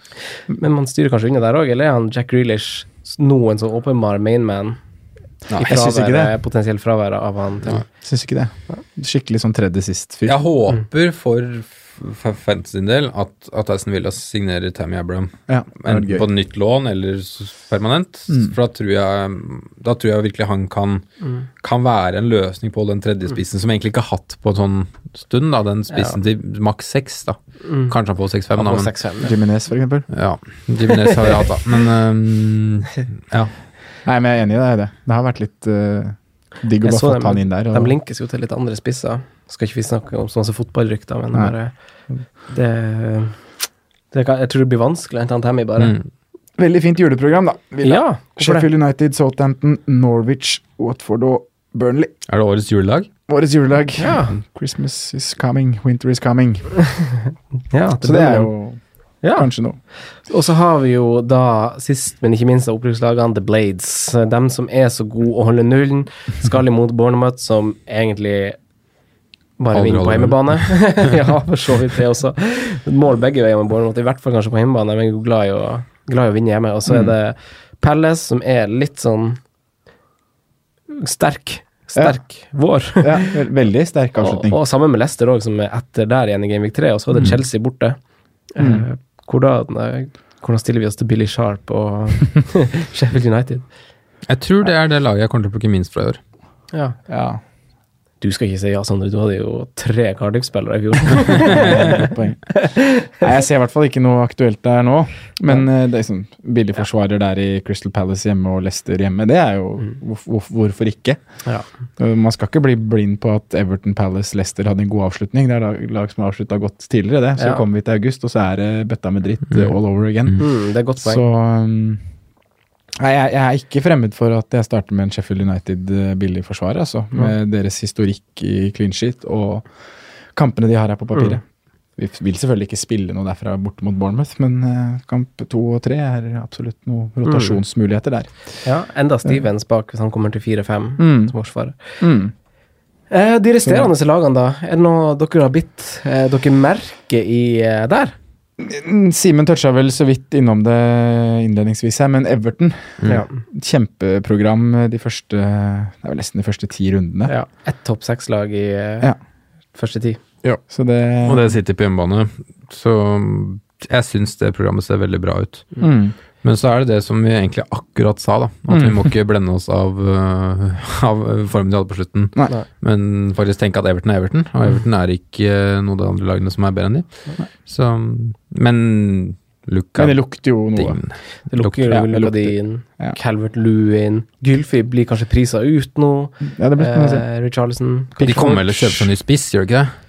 <laughs> Men man styrer kanskje unna der òg, eller er han Jack Grealish noen som åpenbar mainman? Nei, jeg syns ikke det. potensielt fravær av han Ja, Syns ikke det. Skikkelig sånn tredje sist-fyr. Jeg håper for f- Fantasy sin del at, at Aston Villa signerer Tammy Abraham. Ja, Enten på nytt lån eller permanent. Mm. For da tror, jeg, da tror jeg virkelig han kan, kan være en løsning på den tredje spissen, som egentlig ikke har hatt på en sånn stund. da, Den spissen til maks seks. da. Mm. Kanskje han får 6-5, da. Men, 6-5. ja. Jimenez, for eksempel. ja, Jimenez har vi hatt, da. Men um, <laughs> ja. Nei, men jeg er enig i det. Det, det har vært litt uh, digg å bare få han inn der. De linkes jo til litt andre spisser. Skal ikke vi snakke om så masse fotballrykter, men bare det, det kan, Jeg tror det blir vanskelig enten Tammy, bare. Mm. veldig fint juleprogram, da. Villa. Ja, Sheffield det? United, Southampton, Norwich, Watford og Burnley. Er det årets julelag? Årets julelag. Ja. Christmas is coming, winter is coming. <laughs> Ja, Så det er jo ja. kanskje noe. Og så har vi jo da, sist, men ikke minst, av opprykkslagene, The Blades. Dem som er så gode å holde nullen, skal imot Bournemouth, som egentlig bare vinne på hjemmebane. <laughs> <laughs> ja, for så vidt det også. Mål begge veier med Bournemouth, i hvert fall kanskje på hjemmebane, men jeg er glad i å, glad i å vinne hjemme. Og så er det Palace, som er litt sånn sterk. Sterk vår. <laughs> Ja, veldig sterk Og, avslutning. og sammen med Leicester òg, som er etter der igjen i Gameweek 3. Og så er det Chelsea borte. Eh, hvordan, eh, hvordan stiller vi oss til Billy Sharp og Sheffield United? Jeg tror det er det laget jeg kommer til å plukke minst fra i år. Ja. Ja, Du skal ikke si ja, Sondre. Du hadde jo tre Cardiff-spillere i fjor. <laughs> Nei, jeg ser i hvert fall ikke noe aktuelt der nå. Men ja. det er sånn billig forsvarer der i Crystal Palace hjemme og Leicester hjemme, det er jo hvorf- hvorf- Hvorfor ikke? ja. Uh, Man skal ikke bli blind på at Everton, Palace, Leicester hadde en god avslutning. Det er lag, som har avslutta godt tidligere, det. Så Ja. kommer vi til august, og så er det bøtta med dritt uh, all over again. Mm, det er godt poeng. Så um, Nei, jeg, jeg er ikke fremmed for at jeg starter med en Sheffield United uh, billig forsvarer, altså. Med deres historikk i clean sheet og kampene de har her på papiret. Vi vil selvfølgelig ikke spille noe derfra borte mot Bournemouth, men eh, kamp to og tre er absolutt noen rotasjonsmuligheter der. Ja, enda Stevens bak hvis han kommer til 4-5 Mm. som forsvarer. Mm. Eh, de resterende lagene, da? Er det noe dere har bitt eh, dere merker i eh, der? Mm, Simen toucha vel så vidt innom det innledningsvis her, men Everton Mm. Ja. Kjempeprogram de første Det er vel nesten de første ti rundene. ja. Ett topp seks-lag i eh, Ja. første ti. Så det, Og det sitter på hjemmebane, så jeg syns det programmet ser veldig bra ut. mm. Men så er det det som vi egentlig akkurat sa, da. At vi Mm. må ikke blende oss av, øh, <laughs> av formen de hadde på slutten. Nei. Men faktisk tenke at Everton er Everton, og Everton er ikke noe av de andre lagene som er bedre enn de. Så, men Luka Men det lukter jo noe. Din. Det lukter Ja, jo. Lukadin, Ja. Calvert Lewin Gylfi blir kanskje prisa ut nå. Ja, det blir spennende å se. Eh, Richarlison. De kommer vel og kjøper kjøpe seg ny spiss, gjør de ikke det?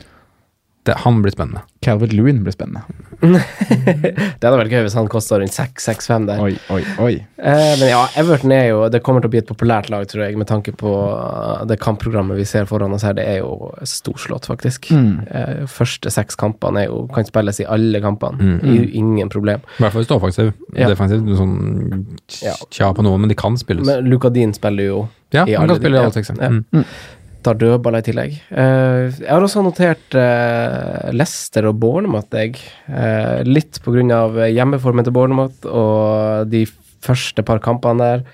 Det? Han blir spennende. Calvert Lewin blir spennende. <laughs> det hadde vært gøy hvis han kosta rundt 6-6-5 der. Oi, oi, oi. Eh, men ja, Everton er jo Det kommer til å bli et populært lag, tror jeg, med tanke på uh, det kampprogrammet vi ser foran oss her. Det er jo storslått, faktisk. Mm. Eh, første seks kampene er jo, kan spilles i alle kampene. Mm. Det er jo ingen problem. I hvert fall hvis du er offensiv. Ja. Defensiv, sånn tja på noen, men de kan spilles. Men Lukadin spiller jo ja, i han alle kan spille i alle seks. Ja. Mm. Tar dødballer i tillegg. Eh, jeg har også notert uh, Leicester og Bournemouth, jeg. Uh, litt av hjemmeformen til Bournemouth og de første par kampene der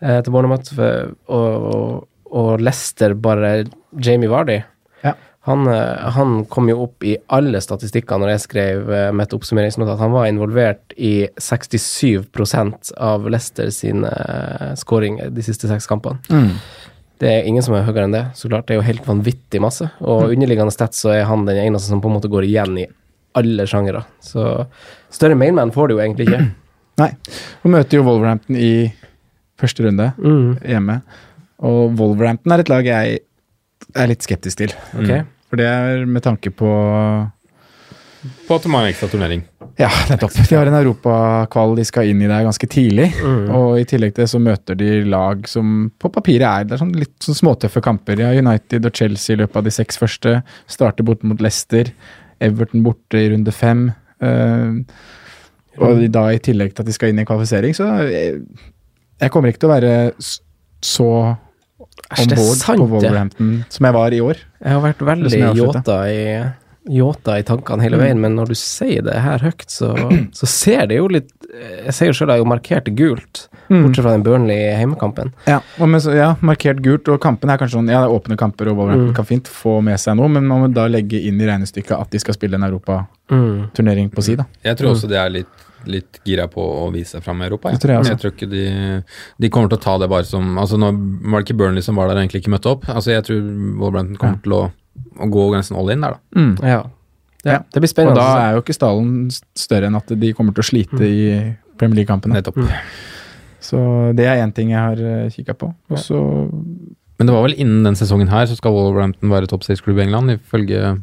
eh, til Bournemouth. Og, og, og Leicester bare Jamie Vardy. Ja. Han, eh, han kom jo opp i alle statistikker når jeg skrev med mitt oppsummeringsnotat. Han var involvert i 67% av Leicester sine uh, skåringer de siste seks kampene. Mm. Det er ingen som er høyere enn det, så klart. Det er jo helt vanvittig masse. Og underliggende sted så er han den eneste som på en måte går igjen i alle sjangere. Så større mainman får du jo egentlig ikke. <clears throat> Nei. Og møter jo Wolverhampton i første runde hjemme. Og Wolverhampton er et lag jeg er litt skeptisk til. Okay. For det er med tanke på På at man har ekstra turnering. Ja, nettopp. De har en europakval de skal inn i der ganske tidlig. Og i tillegg til det så møter de lag som på papiret er, det er sånn litt sånn småtøffe kamper. Ja, United og Chelsea i løpet av de seks første. Starter borte mot Leicester. Everton borte i runde fem. Uh, og da i tillegg til at de skal inn i kvalifisering, så jeg, jeg kommer ikke til å være så om sant, på. Wolverhampton som jeg var i år. Jeg har vært veldig yota i Yota i tankene hele veien, men når du sier det her høyt, så, <clears throat> så ser det jo litt Jeg ser jo sjøl jeg har jo markert gult, bortsett fra den Burnley heimekampen. Ja, og men så, ja, markert gult, og kampen er kanskje sånn Ja, det er åpne kamper, og Wolverhampton Mm. kan fint få med seg noe, men man må da legge inn i regnestykket at de skal spille en europaturnering på si, da. Jeg tror også det er litt, litt gira på å vise seg fram i Europa. Det tror jeg jeg, tror ikke de, de kommer til å ta det bare som altså Nå var det ikke Burnley som var der og egentlig ikke møtte opp. Altså Jeg tror Wolverhampton kommer til å, å gå ganske all in der, da. Ja. Det, Ja. det blir Og da er jo ikke stallen større enn at de kommer til å slite i Premier League-kampene. Nettopp. Så det er én ting jeg har kikka på. Og så Men det var vel innen den sesongen her så skal Wolverhampton være topp seks-klubb i England, ifølge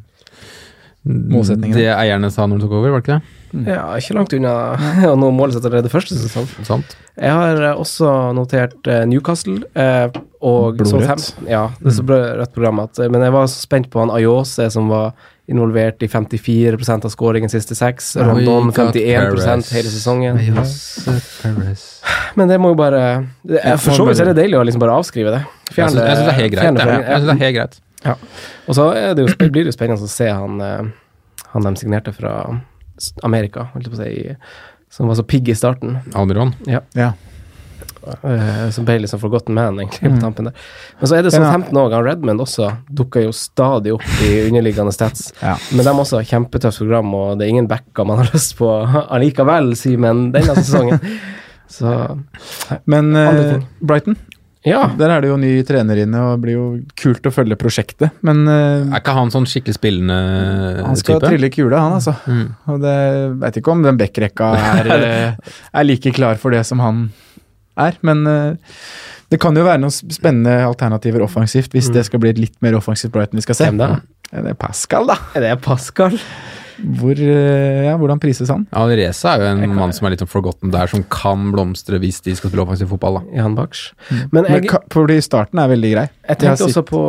Målsettingen. det eierne sa når de tok over, var det ikke det? Ja, ikke langt unna <laughs> å nå målet sitt allerede første sesong. Sant? Jeg har eh, også notert eh, Newcastle eh, og Blodrødt. Ja, det er så bra- rødt program at Men jeg var så spent på han Ayose som var involvert i 54% av skåringen siste seks. Rondon 51 Perez. hele sesongen. <sighs> Men det må jo bare For så vidt er det deilig å liksom bare avskrive det. Jeg syns jeg synes det er helt greit. Greit. Og så er det jo, blir det jo spennende å se han, eh, han de signerte fra Amerika, holdt jeg på å si, som var så pigg i starten. Almiron. Ja. Uh, som ble liksom forgotten man, egentlig, på Mm. tampen der. Men så er det sånn er- 15 år gammel Redmond også dukker jo stadig opp i underliggende stats. Ja. Men de har også kjempetøft program, og det er ingen backer man har lyst på allikevel, Simen, denne sesongen. <laughs> Så Men eh. Brighton, ja. der er det jo ny trener inne, og det blir jo kult å følge prosjektet. Men eh, Er ikke han sånn skikkelig spillende han skal type? trille kula, han altså. Mm. Og det veit ikke om den backrekka er, <laughs> eh, er like klar for det som han er, men eh, det kan jo være noen spennende alternativer offensivt, hvis Mm. det skal bli et litt mer offensivt Brighton vi skal se. Hvem da? Er Det Pascal, da. Er det Pascal? Hvor, eh, ja, hvordan prises han? Reza er jo en mann som er litt sånn forgotten der, som kan blomstre hvis de skal spille offensiv fotball. da. I Baksh. Mm. Men Men jeg, fordi starten er veldig grei. jeg tenkte også på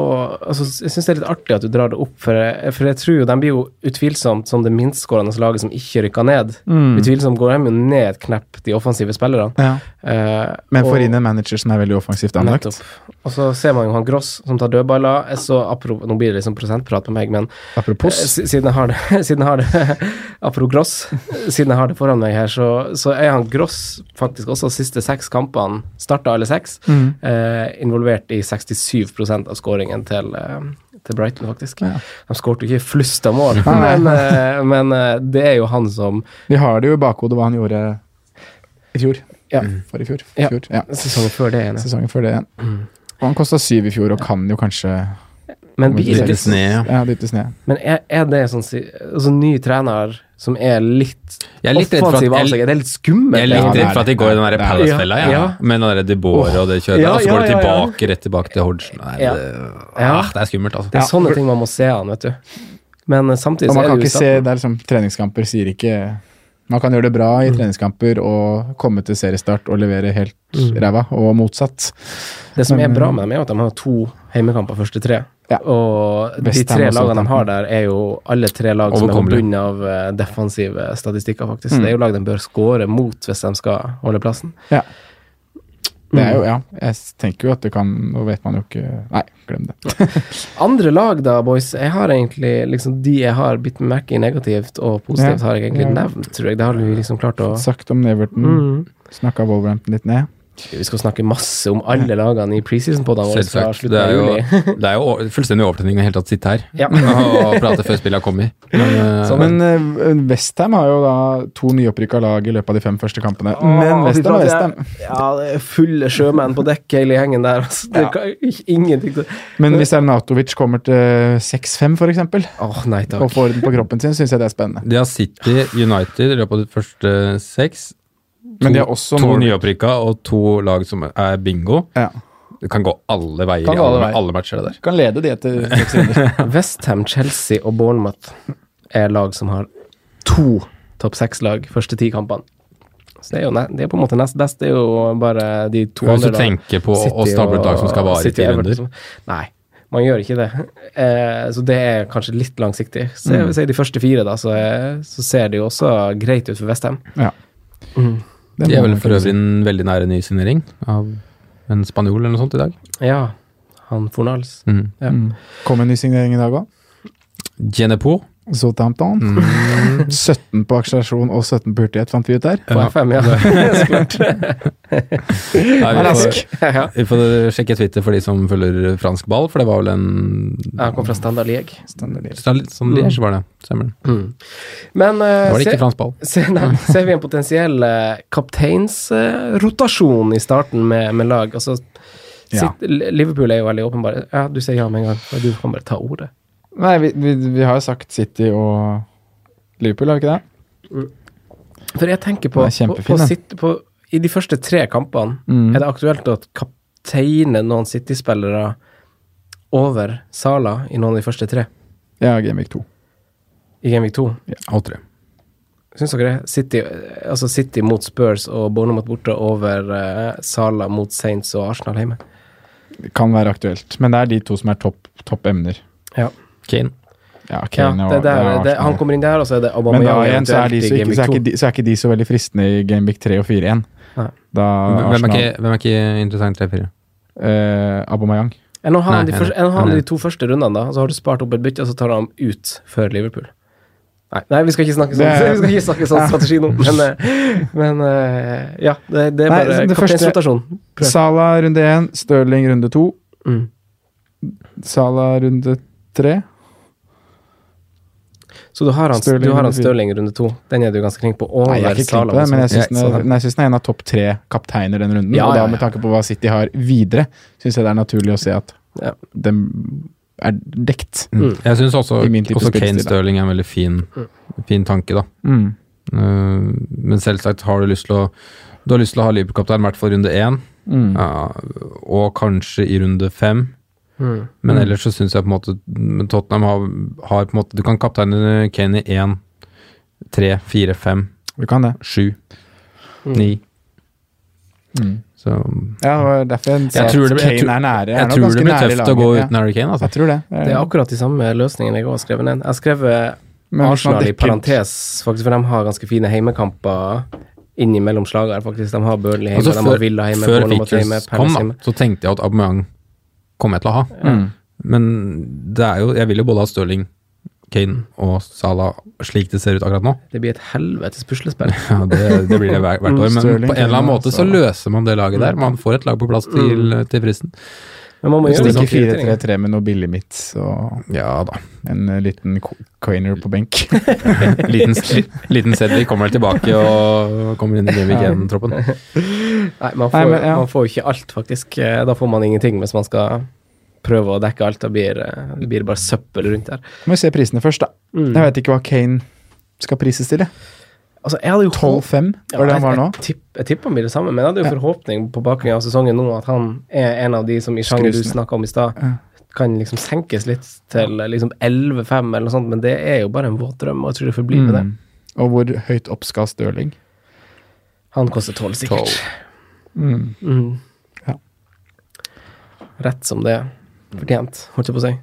altså, Jeg syns det er litt artig at du drar det opp, for jeg, for jeg tror jo de blir jo utvilsomt som det minstskårende laget som ikke rykker ned. Mm. Utvilsomt går de jo ned et knepp, de offensive spillerne. Ja. Uh, Men får og- inn en manager som er veldig offensivt anlagt. Nettopp. Og så ser man jo han Gross som tar dødballer. Jeg så, apro, nå blir det liksom prosentprat på meg, men Apropos. eh, siden jeg har det, <laughs> siden jeg har det <laughs> Apro Gross, siden jeg har det foran meg her, så, så er han Gross faktisk også de siste seks kampene, starta alle seks, Mm. eh, involvert i 67% av skåringen til, eh, til Brighton, faktisk. Ja. De skårte jo ikke flust av mål, <laughs> men, eh, men eh, det er jo han som Vi har det jo i bakhodet hva han gjorde i fjor. Ja. For i fjor. Ja. fjor. Ja. Sesongen før det igjen. Sesongen før det igjen. Og han kosta syv i fjor og kan jo kanskje Men Litt litt sne, ja. ja, ned. Men er, er det sånn altså, ny trener som er litt Jeg er litt redd for at, offensiv av jeg, Det Er litt skummelt? jeg er litt det redd for at de går i den. Palace-fella, ja. Ja. Med den der De Boer og det kjøret, Ja, og så går ja, de tilbake, rett tilbake til Hodgson. Nei, Ja. det, Ja. ah, det er skummelt, altså. Det er sånne ting man må se an, vet du. Men eh, samtidig så er kan det ikke se, det er liksom treningskamper sier ikke Man kan gjøre det bra i treningskamper og komme til seriestart og levere helt Mm. ræva, og motsatt. Det som er bra med dem, er at de har to heimekamper første tre. Ja. Og de tre lagene de har der, er jo alle tre lag som er på av eh, defensive statistikker, faktisk. Mm. Det er jo lag de bør score mot hvis de skal holde plassen. Ja. Det er jo, Mm. ja, jeg tenker jo at det kan Nå vet man jo ikke Nei, glem det. Andre lag da, boys. Jeg har egentlig liksom De jeg har bitt meg merke i negativt og positivt, Ja. har jeg egentlig Ja. nevnt, tror jeg. Det har vi liksom klart å Sagt om Neverton, mm. snakka Wolverhampton litt ned. Vi skal snakke masse om alle lagene i preseason på den. Selvsagt. <laughs> Det er jo, det er jo fullstendig overtenning å helt tatt sitte her Ja. <laughs> og prate før spillet har kommet. Men, eh, Sånn. Men uh, Westham har jo da to nyopprykka lag i løpet av de fem første kampene. Å, Men Westham er Westham. Ja, det er fulle sjømenn på dekk hele gjengen der. Altså. Det Ja. kan ingenting til Men hvis Arnatovic kommer til 6-5 f.eks., oh, nei og får den på kroppen sin, syns jeg det er spennende. de har City United i løpet av de første seks. Men de har også to nyopprykka og to lag som er bingo. Ja. Det kan gå alle veier Kan i alle alle, veier. alle matcher. det der. Kan lede de etter <laughs> seks runder. <laughs> Westham, Chelsea og Bournemouth er lag som har to topp seks-lag første ti kampene. Så det er jo ne det er på en måte nest best. Det er jo bare de to Hvis du tenker på å stable et lag som skal vare i ti runder. Nei, man gjør ikke det. Eh, så det er kanskje litt langsiktig. Se, Mm. se de første fire, da, så, så ser det jo også greit ut for Vestheim. Ja. Mm. Det De er vel for øvrig en veldig nære ny signering av en spanjol eller noe sånt i dag. Ja, han Fornals. Mm. Ja. Mm. Kom en ny signering i dag òg. Genepo. Southampton. Mm. <laughs> 17 på akselerasjon og 17 på hurtighet, fant vi ut der. På Ja. FM, ja. <laughs> <laughs> Nei, vi, får, vi får sjekke Twitter for de som følger fransk ball, for det var vel en Han kom fra Standard League. Standard. Sånn sånn Liège var det. Stemmer. Mm. Men uh, var det se- ikke fransk ball. Se, nei, ser vi en potensiell uh, kapteinsrotasjon i starten med, med lag? Altså, Ja. Liverpool er jo veldig åpenbare. Ja, du sier ja med en gang. Du kan bare ta ordet. Nei, vi, vi, vi har jo sagt City og Liverpool, har vi ikke det? For jeg tenker på, på, på, den. på I de første tre kampene, Mm. er det aktuelt å kapteine noen City-spillere over Sala i noen av de første tre? Ja, Gamevik 2. I Gamevik 2? Alle tre. Syns dere det? City, altså City mot Spurs og Bournemouth borte over uh, Sala mot Saints og Arsenal hjemme? Det kan være aktuelt, men det er de to som er topp topp emner. Ja. Kane. Ja, Kane ja, det det er, det, han kommer inn der, og så er det Men da igjen så er, de så, ikke, så, er ikke de, så er ikke de så veldig fristende i Gamebic 3 og 4 igjen. Da Hvem er ikke, hvem er ikke interessant 3-4? eh, Aubameyang. Enn å ha han de, de to første rundene, da. Så har du spart opp et bytte, og så tar du ham ut før Liverpool. Nei, nei vi skal ikke snakke sånn, Det- <laughs> vi skal ikke snakke sånn strategi nå, men, eh, men eh, ja. Det, det er Nei, bare det første- kapteinsrotasjon. Prøv. Salah runde 1, Stirling runde 2, Mm. Sala runde 3. Så du har han, Stirling, du har han. Stirling runde to. Den er du ganske klink på. Over Nei, jeg er ikke klink på det, men jeg syns den, den er en av topp tre kapteiner den runden. Ja, og da med tanke på hva City har videre, syns jeg det er naturlig å se at Ja. den er dekt. Mm. Jeg syns også, også Kane. Stirling er en veldig fin, fin tanke, da. Mm. Uh, men selvsagt har du lyst til å Du har lyst til å ha Liverpool-kaptein, i hvert fall runde én, Mm. ja, og kanskje i runde fem. Mm. Men Mm. ellers så syns jeg på en måte Tottenham har, har på en måte Du kan kapteine Kane i én tre, fire, fem, Du kan det. sju, Mm. ni. Mm. Så Ja, det var derfor jeg sa Jeg at tror det- Kane tror- er nære. jeg tror det blir tøft å gå ja. uten Harry Kane, altså. Jeg tror det. Det er akkurat de samme løsningene jeg har skrevet ned. Jeg skrevet Men Arsenal i parentes, faktisk, for de har ganske fine heimekamper innimellom slager. faktisk. De har Burnley hjemme, Altså, de har Villa hjemme, før Bournemouth kom, da, så tenkte jeg at Aubameyang kom jeg til å ha. Mm. Men det er jo Jeg vil jo både ha Stirling, Kane og Salah slik det ser ut akkurat nå. Det blir et helvetes puslespill. <laughs> Ja, det, det blir det hvert år. Men Stirling, på en eller annen måte så løser man det laget der. Man får et lag på plass til, til fristen. Men man må jo gjøre det det 4-3-3 med noe billig midt så Ja da. en eh, liten coiner på benk. <laughs> Liten, liten Sedley kommer vel tilbake og kommer inn i Game Week 1-troppen. <laughs> Nei, man får, Nei, men, ja. man får ikke alt, faktisk. Eh, Da får man ingenting hvis man skal prøve å dekke alt. Da blir eh, det blir bare søppel rundt der. Må vi se prisene først, da. Mm. Jeg vet ikke hva Kane skal prises til. jeg. Altså, jeg hadde jo 12-5 var det han var nå. jeg, tipp, jeg tipper han blir det samme, men jeg hadde jo Ja. forhåpning på bakgrunn av sesongen nå at han er en av de som i sjangeren du snakka om i stad, Ja. kan liksom senkes litt til liksom 11-5 eller noe sånt, men det er jo bare en våt drøm, og jeg tror det forblir med det. Mm. Og hvor høyt opp skal Stirling? Han koster 12 sikkert. Mm. Mm. Ja. Rett som det er. Fortjent, holdt jeg på å si.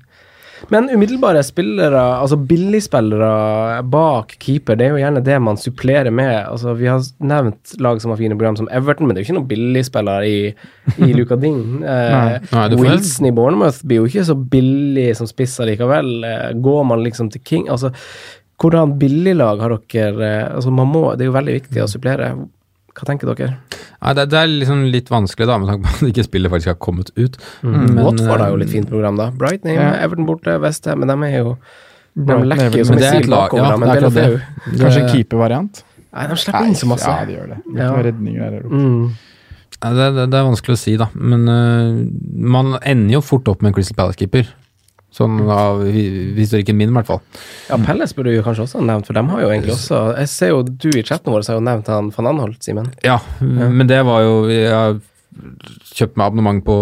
Men umiddelbare spillere, altså billigspillere bak keeper, det er jo gjerne det man supplerer med. Altså, vi har nevnt lag som har fine program som Everton, men det er jo ikke noen billigspillere i, i <laughs> Luka Ding. Eh, Nei. Wilson i Bournemouth blir jo ikke så billig som spiss likevel. Eh, går man liksom til King Altså, hvordan billiglag har dere eh, Altså, man må Det er jo veldig viktig å supplere. Hva tenker dere? Ja, det, det er liksom litt vanskelig, da, med tanke på at ikke spillet faktisk har kommet ut. Men, Watford har jo eh, litt fint program, da. Brighton Ja. Everton borte, Westham, men de er jo De lekker jo som et lag- bakover, ja, men det er det. Kanskje keepervariant? Nei, de slipper inn så masse. Ja, de gjør det. Det Ja. redninger der. oppe. Mm. Ja, det, det, det er vanskelig å si, da. Men uh, man ender jo fort opp med en Crystal Palace-keeper. Sånn av hi- historikken min, i hvert fall. Ja, Pelles burde du kanskje også ha nevnt, for de har jo egentlig også Jeg ser jo du i chatten vår har jo nevnt han van Anholt, Simen. Ja, men det var jo Jeg har kjøpt meg abonnement på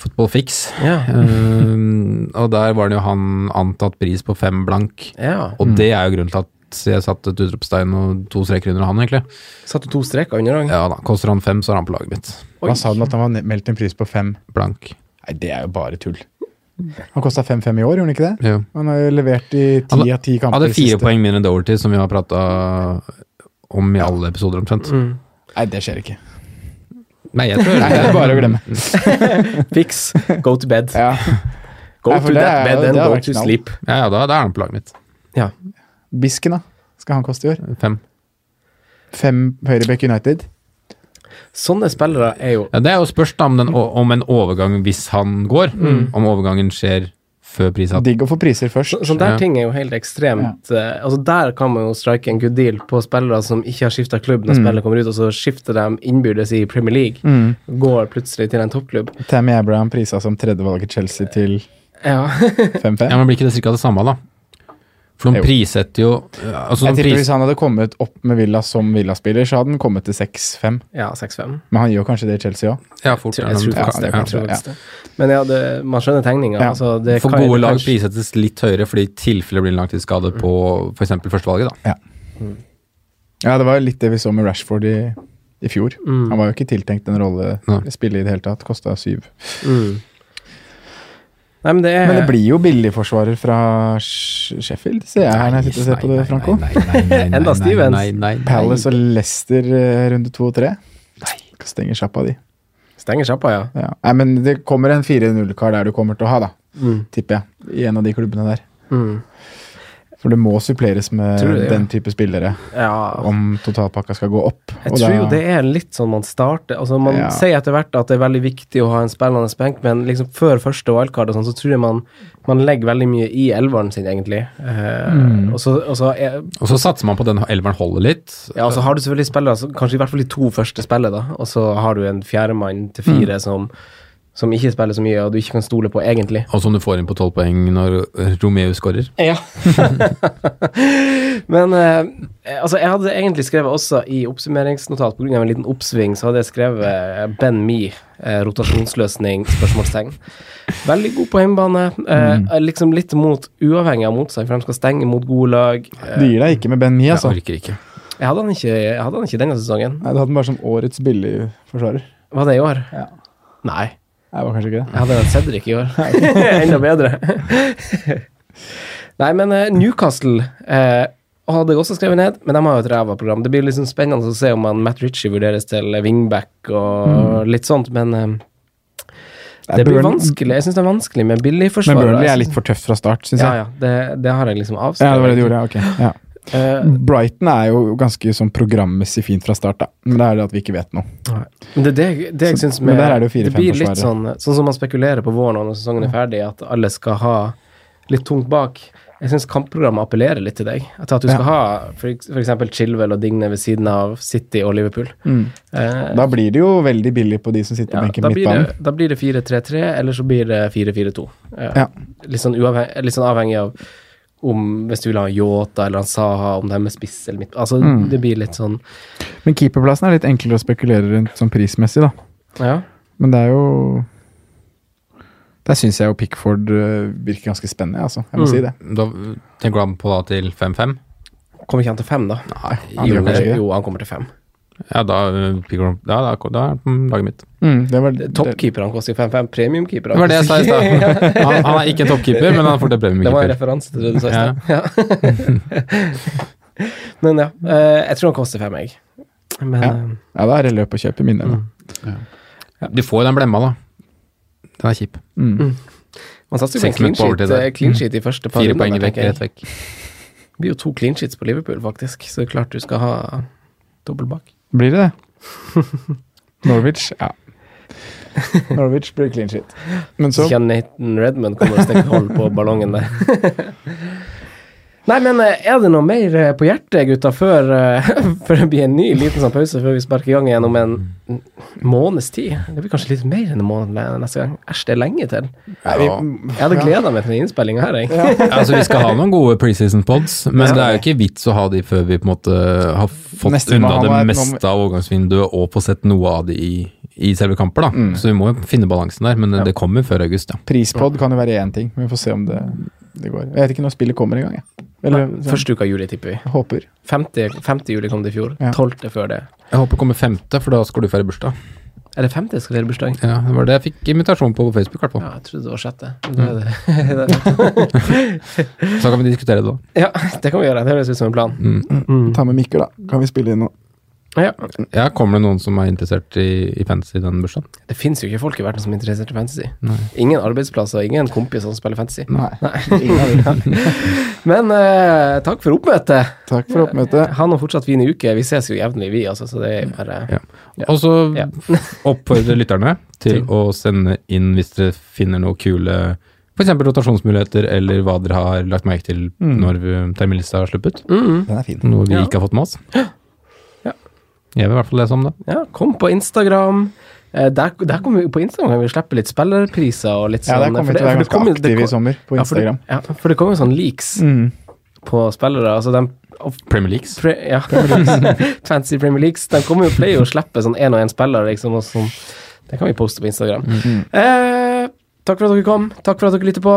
Football Fix. Ja. um, og der var det jo han antatt pris på fem blank. ja. Og det er jo grunnen til at jeg satte et utropstegn og to streker under han, egentlig. Satte to streker under han? Ja da, Koster han fem, så er han på laget mitt. Hva sa du at han var meldt en pris på fem? Blank. Nei, det er jo bare tull. Han kosta 5-5 i år, gjorde han ikke det? Jo. Han har levert i ti Han av ti kamper. Han Hadde fire poeng mindre enn Doverty, som vi har prata om i alle episoder omtrent. Mm. Nei, det skjer ikke. Nei, jeg <laughs> tror Nei, det er bare å glemme. <laughs> Fiks. Go to bed. Ja. Go Nei, to that er- bed and go to knall. sleep. Ja, ja, da, da er han på laget mitt. Ja. Bisken, da? Skal han koste i år? Fem. Fem Høyrebekk United? Sånne spillere er jo Ja, det er jo spørs om, den, om en overgang hvis han går. Om overgangen skjer før prissatt. Digg å få priser først. så, Sånn der Ja. ting er jo helt ekstremt eh, Altså Der kan man jo strike en good deal på spillere som ikke har skifta klubb når spillet kommer ut, og så skifter de innbyrdes i Premier League. Mm. Går plutselig til en toppklubb. Tammy Abraham prisa som tredjevalget Chelsea til Ja. <laughs> 5-5. Ja, men Blir ikke det cirka det samme, da? For de prissetter jo altså Jeg tipper pris, Hvis han hadde kommet opp med Villa som Villa-spiller, så hadde han kommet til 6-5. ja 6-5. Men han gjør kanskje det i Chelsea òg. Ja, fort. Jeg tror Ja, faktisk det. Jeg tror ja. Men ja, det, man skjønner tegninga. Ja. Altså, For kan- gode lag kanskje... prissettes litt høyere, fordi tilfellet tilfelle blir en langtidsskade på f.eks. førstevalget. da. Ja, det var litt det vi så med Rashford i, i fjor. Mm. Han var jo ikke tiltenkt en rolle Nei. spille i det hele tatt. Kosta syv. Mm. Nei, men det er Men det blir jo billigforsvarer fra Sheffield, ser jeg her når jeg sitter og ser på det, Franco. Nei, nei, nei, nei, <laughs> Enda nei, Stevens. Palace og Leicester eh, runde to og tre. Stenger sjappa de. Stenger sjappa, ja. Ja. Nei, men det kommer en 4-0-kar der du kommer til å ha, da. Mm. Tipper jeg. I en av de klubbene der. Mm. For det må suppleres med det, den type spillere ja. om totalpakka skal gå opp. Jeg Og tror da- jo det er litt sånn man starter Altså Man Ja. sier etter hvert at det er veldig viktig å ha en spillende benk, men liksom før første wildcard og sånn, så tror jeg man, man legger veldig mye i elveren sin, egentlig. Eh, Mm. Og så, og så er, Og så satser man på den elveren holder litt. ja, og så har du selvfølgelig spillere, altså, kanskje i hvert fall de to første spillene, da, og så har du en fjerdemann til fire som som ikke spiller så mye, og du ikke kan stole på egentlig. Og som du får inn på tolv poeng når Romeo skårer. Ja. <laughs> Men eh, altså, jeg hadde egentlig skrevet også i oppsummeringsnotat pga. en liten oppsving, så hadde jeg skrevet eh, Ben Me, eh, rotasjonsløsning, spørsmålstegn. Veldig god på hjemmebane. Eh, Liksom litt mot uavhengig av motstand, for de skal stenge mot gode lag. Eh, Det gir deg ikke med Ben Mi, altså. Jeg orker ikke. jeg, hadde han ikke, jeg hadde han ikke denne sesongen. Nei, Du hadde den bare som årets billigforsvarer. Var det i år? Ja. Nei. Det var kanskje ikke det. Jeg hadde vært Cedric i år. <laughs> <laughs> Enda bedre. Nei, men eh, Newcastle eh, hadde jeg også skrevet ned, men de har jo et ræva program. Det blir liksom spennende å se om han Matt Ritchie vurderes til wingback og litt sånt, men eh, det blir vanskelig. Jeg syns det er vanskelig med Men. Burnley er litt for tøft fra start, syns Ja, jeg. ja. Det, det har jeg liksom Ja, det var det du gjorde, ja. Ok. Ja. Eh, Brighton er jo ganske sånn programmessig fint fra start, da. Men det er det at vi ikke vet noe. Men det det, det jeg synes syns med er det blir litt sånn, sånn som man spekulerer på våren når sesongen er ferdig, at alle skal ha litt tungt bak. Jeg syns kampprogrammet appellerer litt til deg. At, at du skal Ja. ha f.eks. Chilwell og Digne ved siden av City og Liverpool. Eh, Da blir det jo veldig billig på de som sitter ja, på benken midtbanen. da blir det 4-3-3, eller så blir det 4-4-2. Eh, Ja. litt, sånn litt sånn avhengig av om hvis du vil ha Yota eller han Saha, om det er med spiss eller midt... Altså, Mm. det blir litt sånn Men keeperplassen er litt enklere å spekulere rundt sånn prismessig, da. Ja. Men det er jo Der syns jeg jo Pickford øh, virker ganske spennende, altså. Jeg må Mm. si det. Da tenker du han på da til 5-5? Kommer ikke han til 5, da? Nei, han jo, jo, han kommer til fem. Ja, da picker ja, da, da er på laget mitt. Mm, det var, Toppkeeperne koster 5-5, premiumkeeperne Det var det jeg sa i stad. <laughs> Han, han er ikke en toppkeeper, men han får til Det var en premiumkeeper. referanse til det du sa i stad. Ja. <laughs> Men ja, eh, jeg tror han koster 5, jeg. Men Ja. eh, ja, da er det løp å kjøpe Mm. Ja. Du får jo den blemma, da. Den er kjip. Mm. man satser jo på clean sheet, eh, clean sheet i første par Fire poeng vekk, rett vekk. Det blir jo to clean sheets på Liverpool, faktisk, så det er klart du skal ha dobbel bak. Blir det det? Norwich, ja. Norwich blir clean shit. Men Så ikke Nathan Redmond kommer og stikker hold på ballongen der. <laughs> Nei, men eh, er det noe mer eh, på hjertet, gutta, før, eh, <laughs> før det blir en ny liten sånn pause før vi sparker i gang igjen om en måneds tid? Det blir kanskje litt mer enn en måned neste gang. Æsj, det er lenge til. Ja. Jeg hadde gleda meg til den innspillinga her, jeg. Altså, vi skal ha noen gode preseason pods, men det er jo ikke vits å ha de før vi på en måte har fått Neste unna det meste av overgangsvinduet og få sett noe av det i, i selve kamper, da. Mm. Så vi må jo finne balansen der, men det, det kommer før august, ja. Prispod kan jo være én ting, men vi får se om det, det går. Jeg vet ikke når spillet kommer engang, jeg. Eller sånn, Første uka juli, tipper vi. håper. 50, 50 juli kom det i fjor. Ja. 12. før det. Jeg håper det kommer 5., for da skal du feire bursdag. Er det 5. jeg skal feire bursdag? Ja, det var det jeg fikk invitasjon på på Facebook. Ja, jeg trodde det var sjette. Men Da er det, <laughs> Så kan vi diskutere det da. ja, det kan vi gjøre. Det høres ut som en plan. Mm. Mm. Ta med Mikkel, da. Kan vi spille inn noe? Ja. Ja, kommer det noen som er interessert i, i fantasy den bursdagen? Det fins jo ikke folk i verden som er interessert i fantasy. Nei. Ingen arbeidsplasser, ingen kompiser som spiller fantasy. Nei. Nei. <laughs> Men uh, takk for oppmøtet. Takk for oppmøtet. Ha nå fortsatt fin uke. Vi ses jo jevnlig, vi, altså, så det er bare Ja. Ja. Og så Ja. <laughs> oppfordre lytterne til å sende inn hvis dere finner noe kule f.eks. rotasjonsmuligheter, eller hva dere har lagt merke til Mm. når vi- terminlista har sluppet. mm. Den er fin. Noe vi Ja. ikke har fått med oss. <gasps> Ja. Jeg vil i hvert fall lese om det. Ja, kom på Instagram. Eh, der, der kommer vi, på Instagram kan vi slippe litt spillerpriser og litt Ja, sånn. der kommer vi til å være ganske kom, aktive kom, i sommer på ja, for det- Instagram. Ja, for det kommer jo sånn leaks Mm. på spillere. Altså de Premier Leaks? pre, ja, <laughs> Fancy Premier Leaks. De kommer jo pleier jo å slippe sånn én og én spiller, liksom. Og sånn. Det kan vi poste på Instagram. Mm. Eh, takk for at dere kom. Takk for at dere lytter på.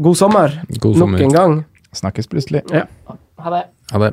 God sommer God nok en gang. Snakkes plutselig. Ja. Ha det. Ha det.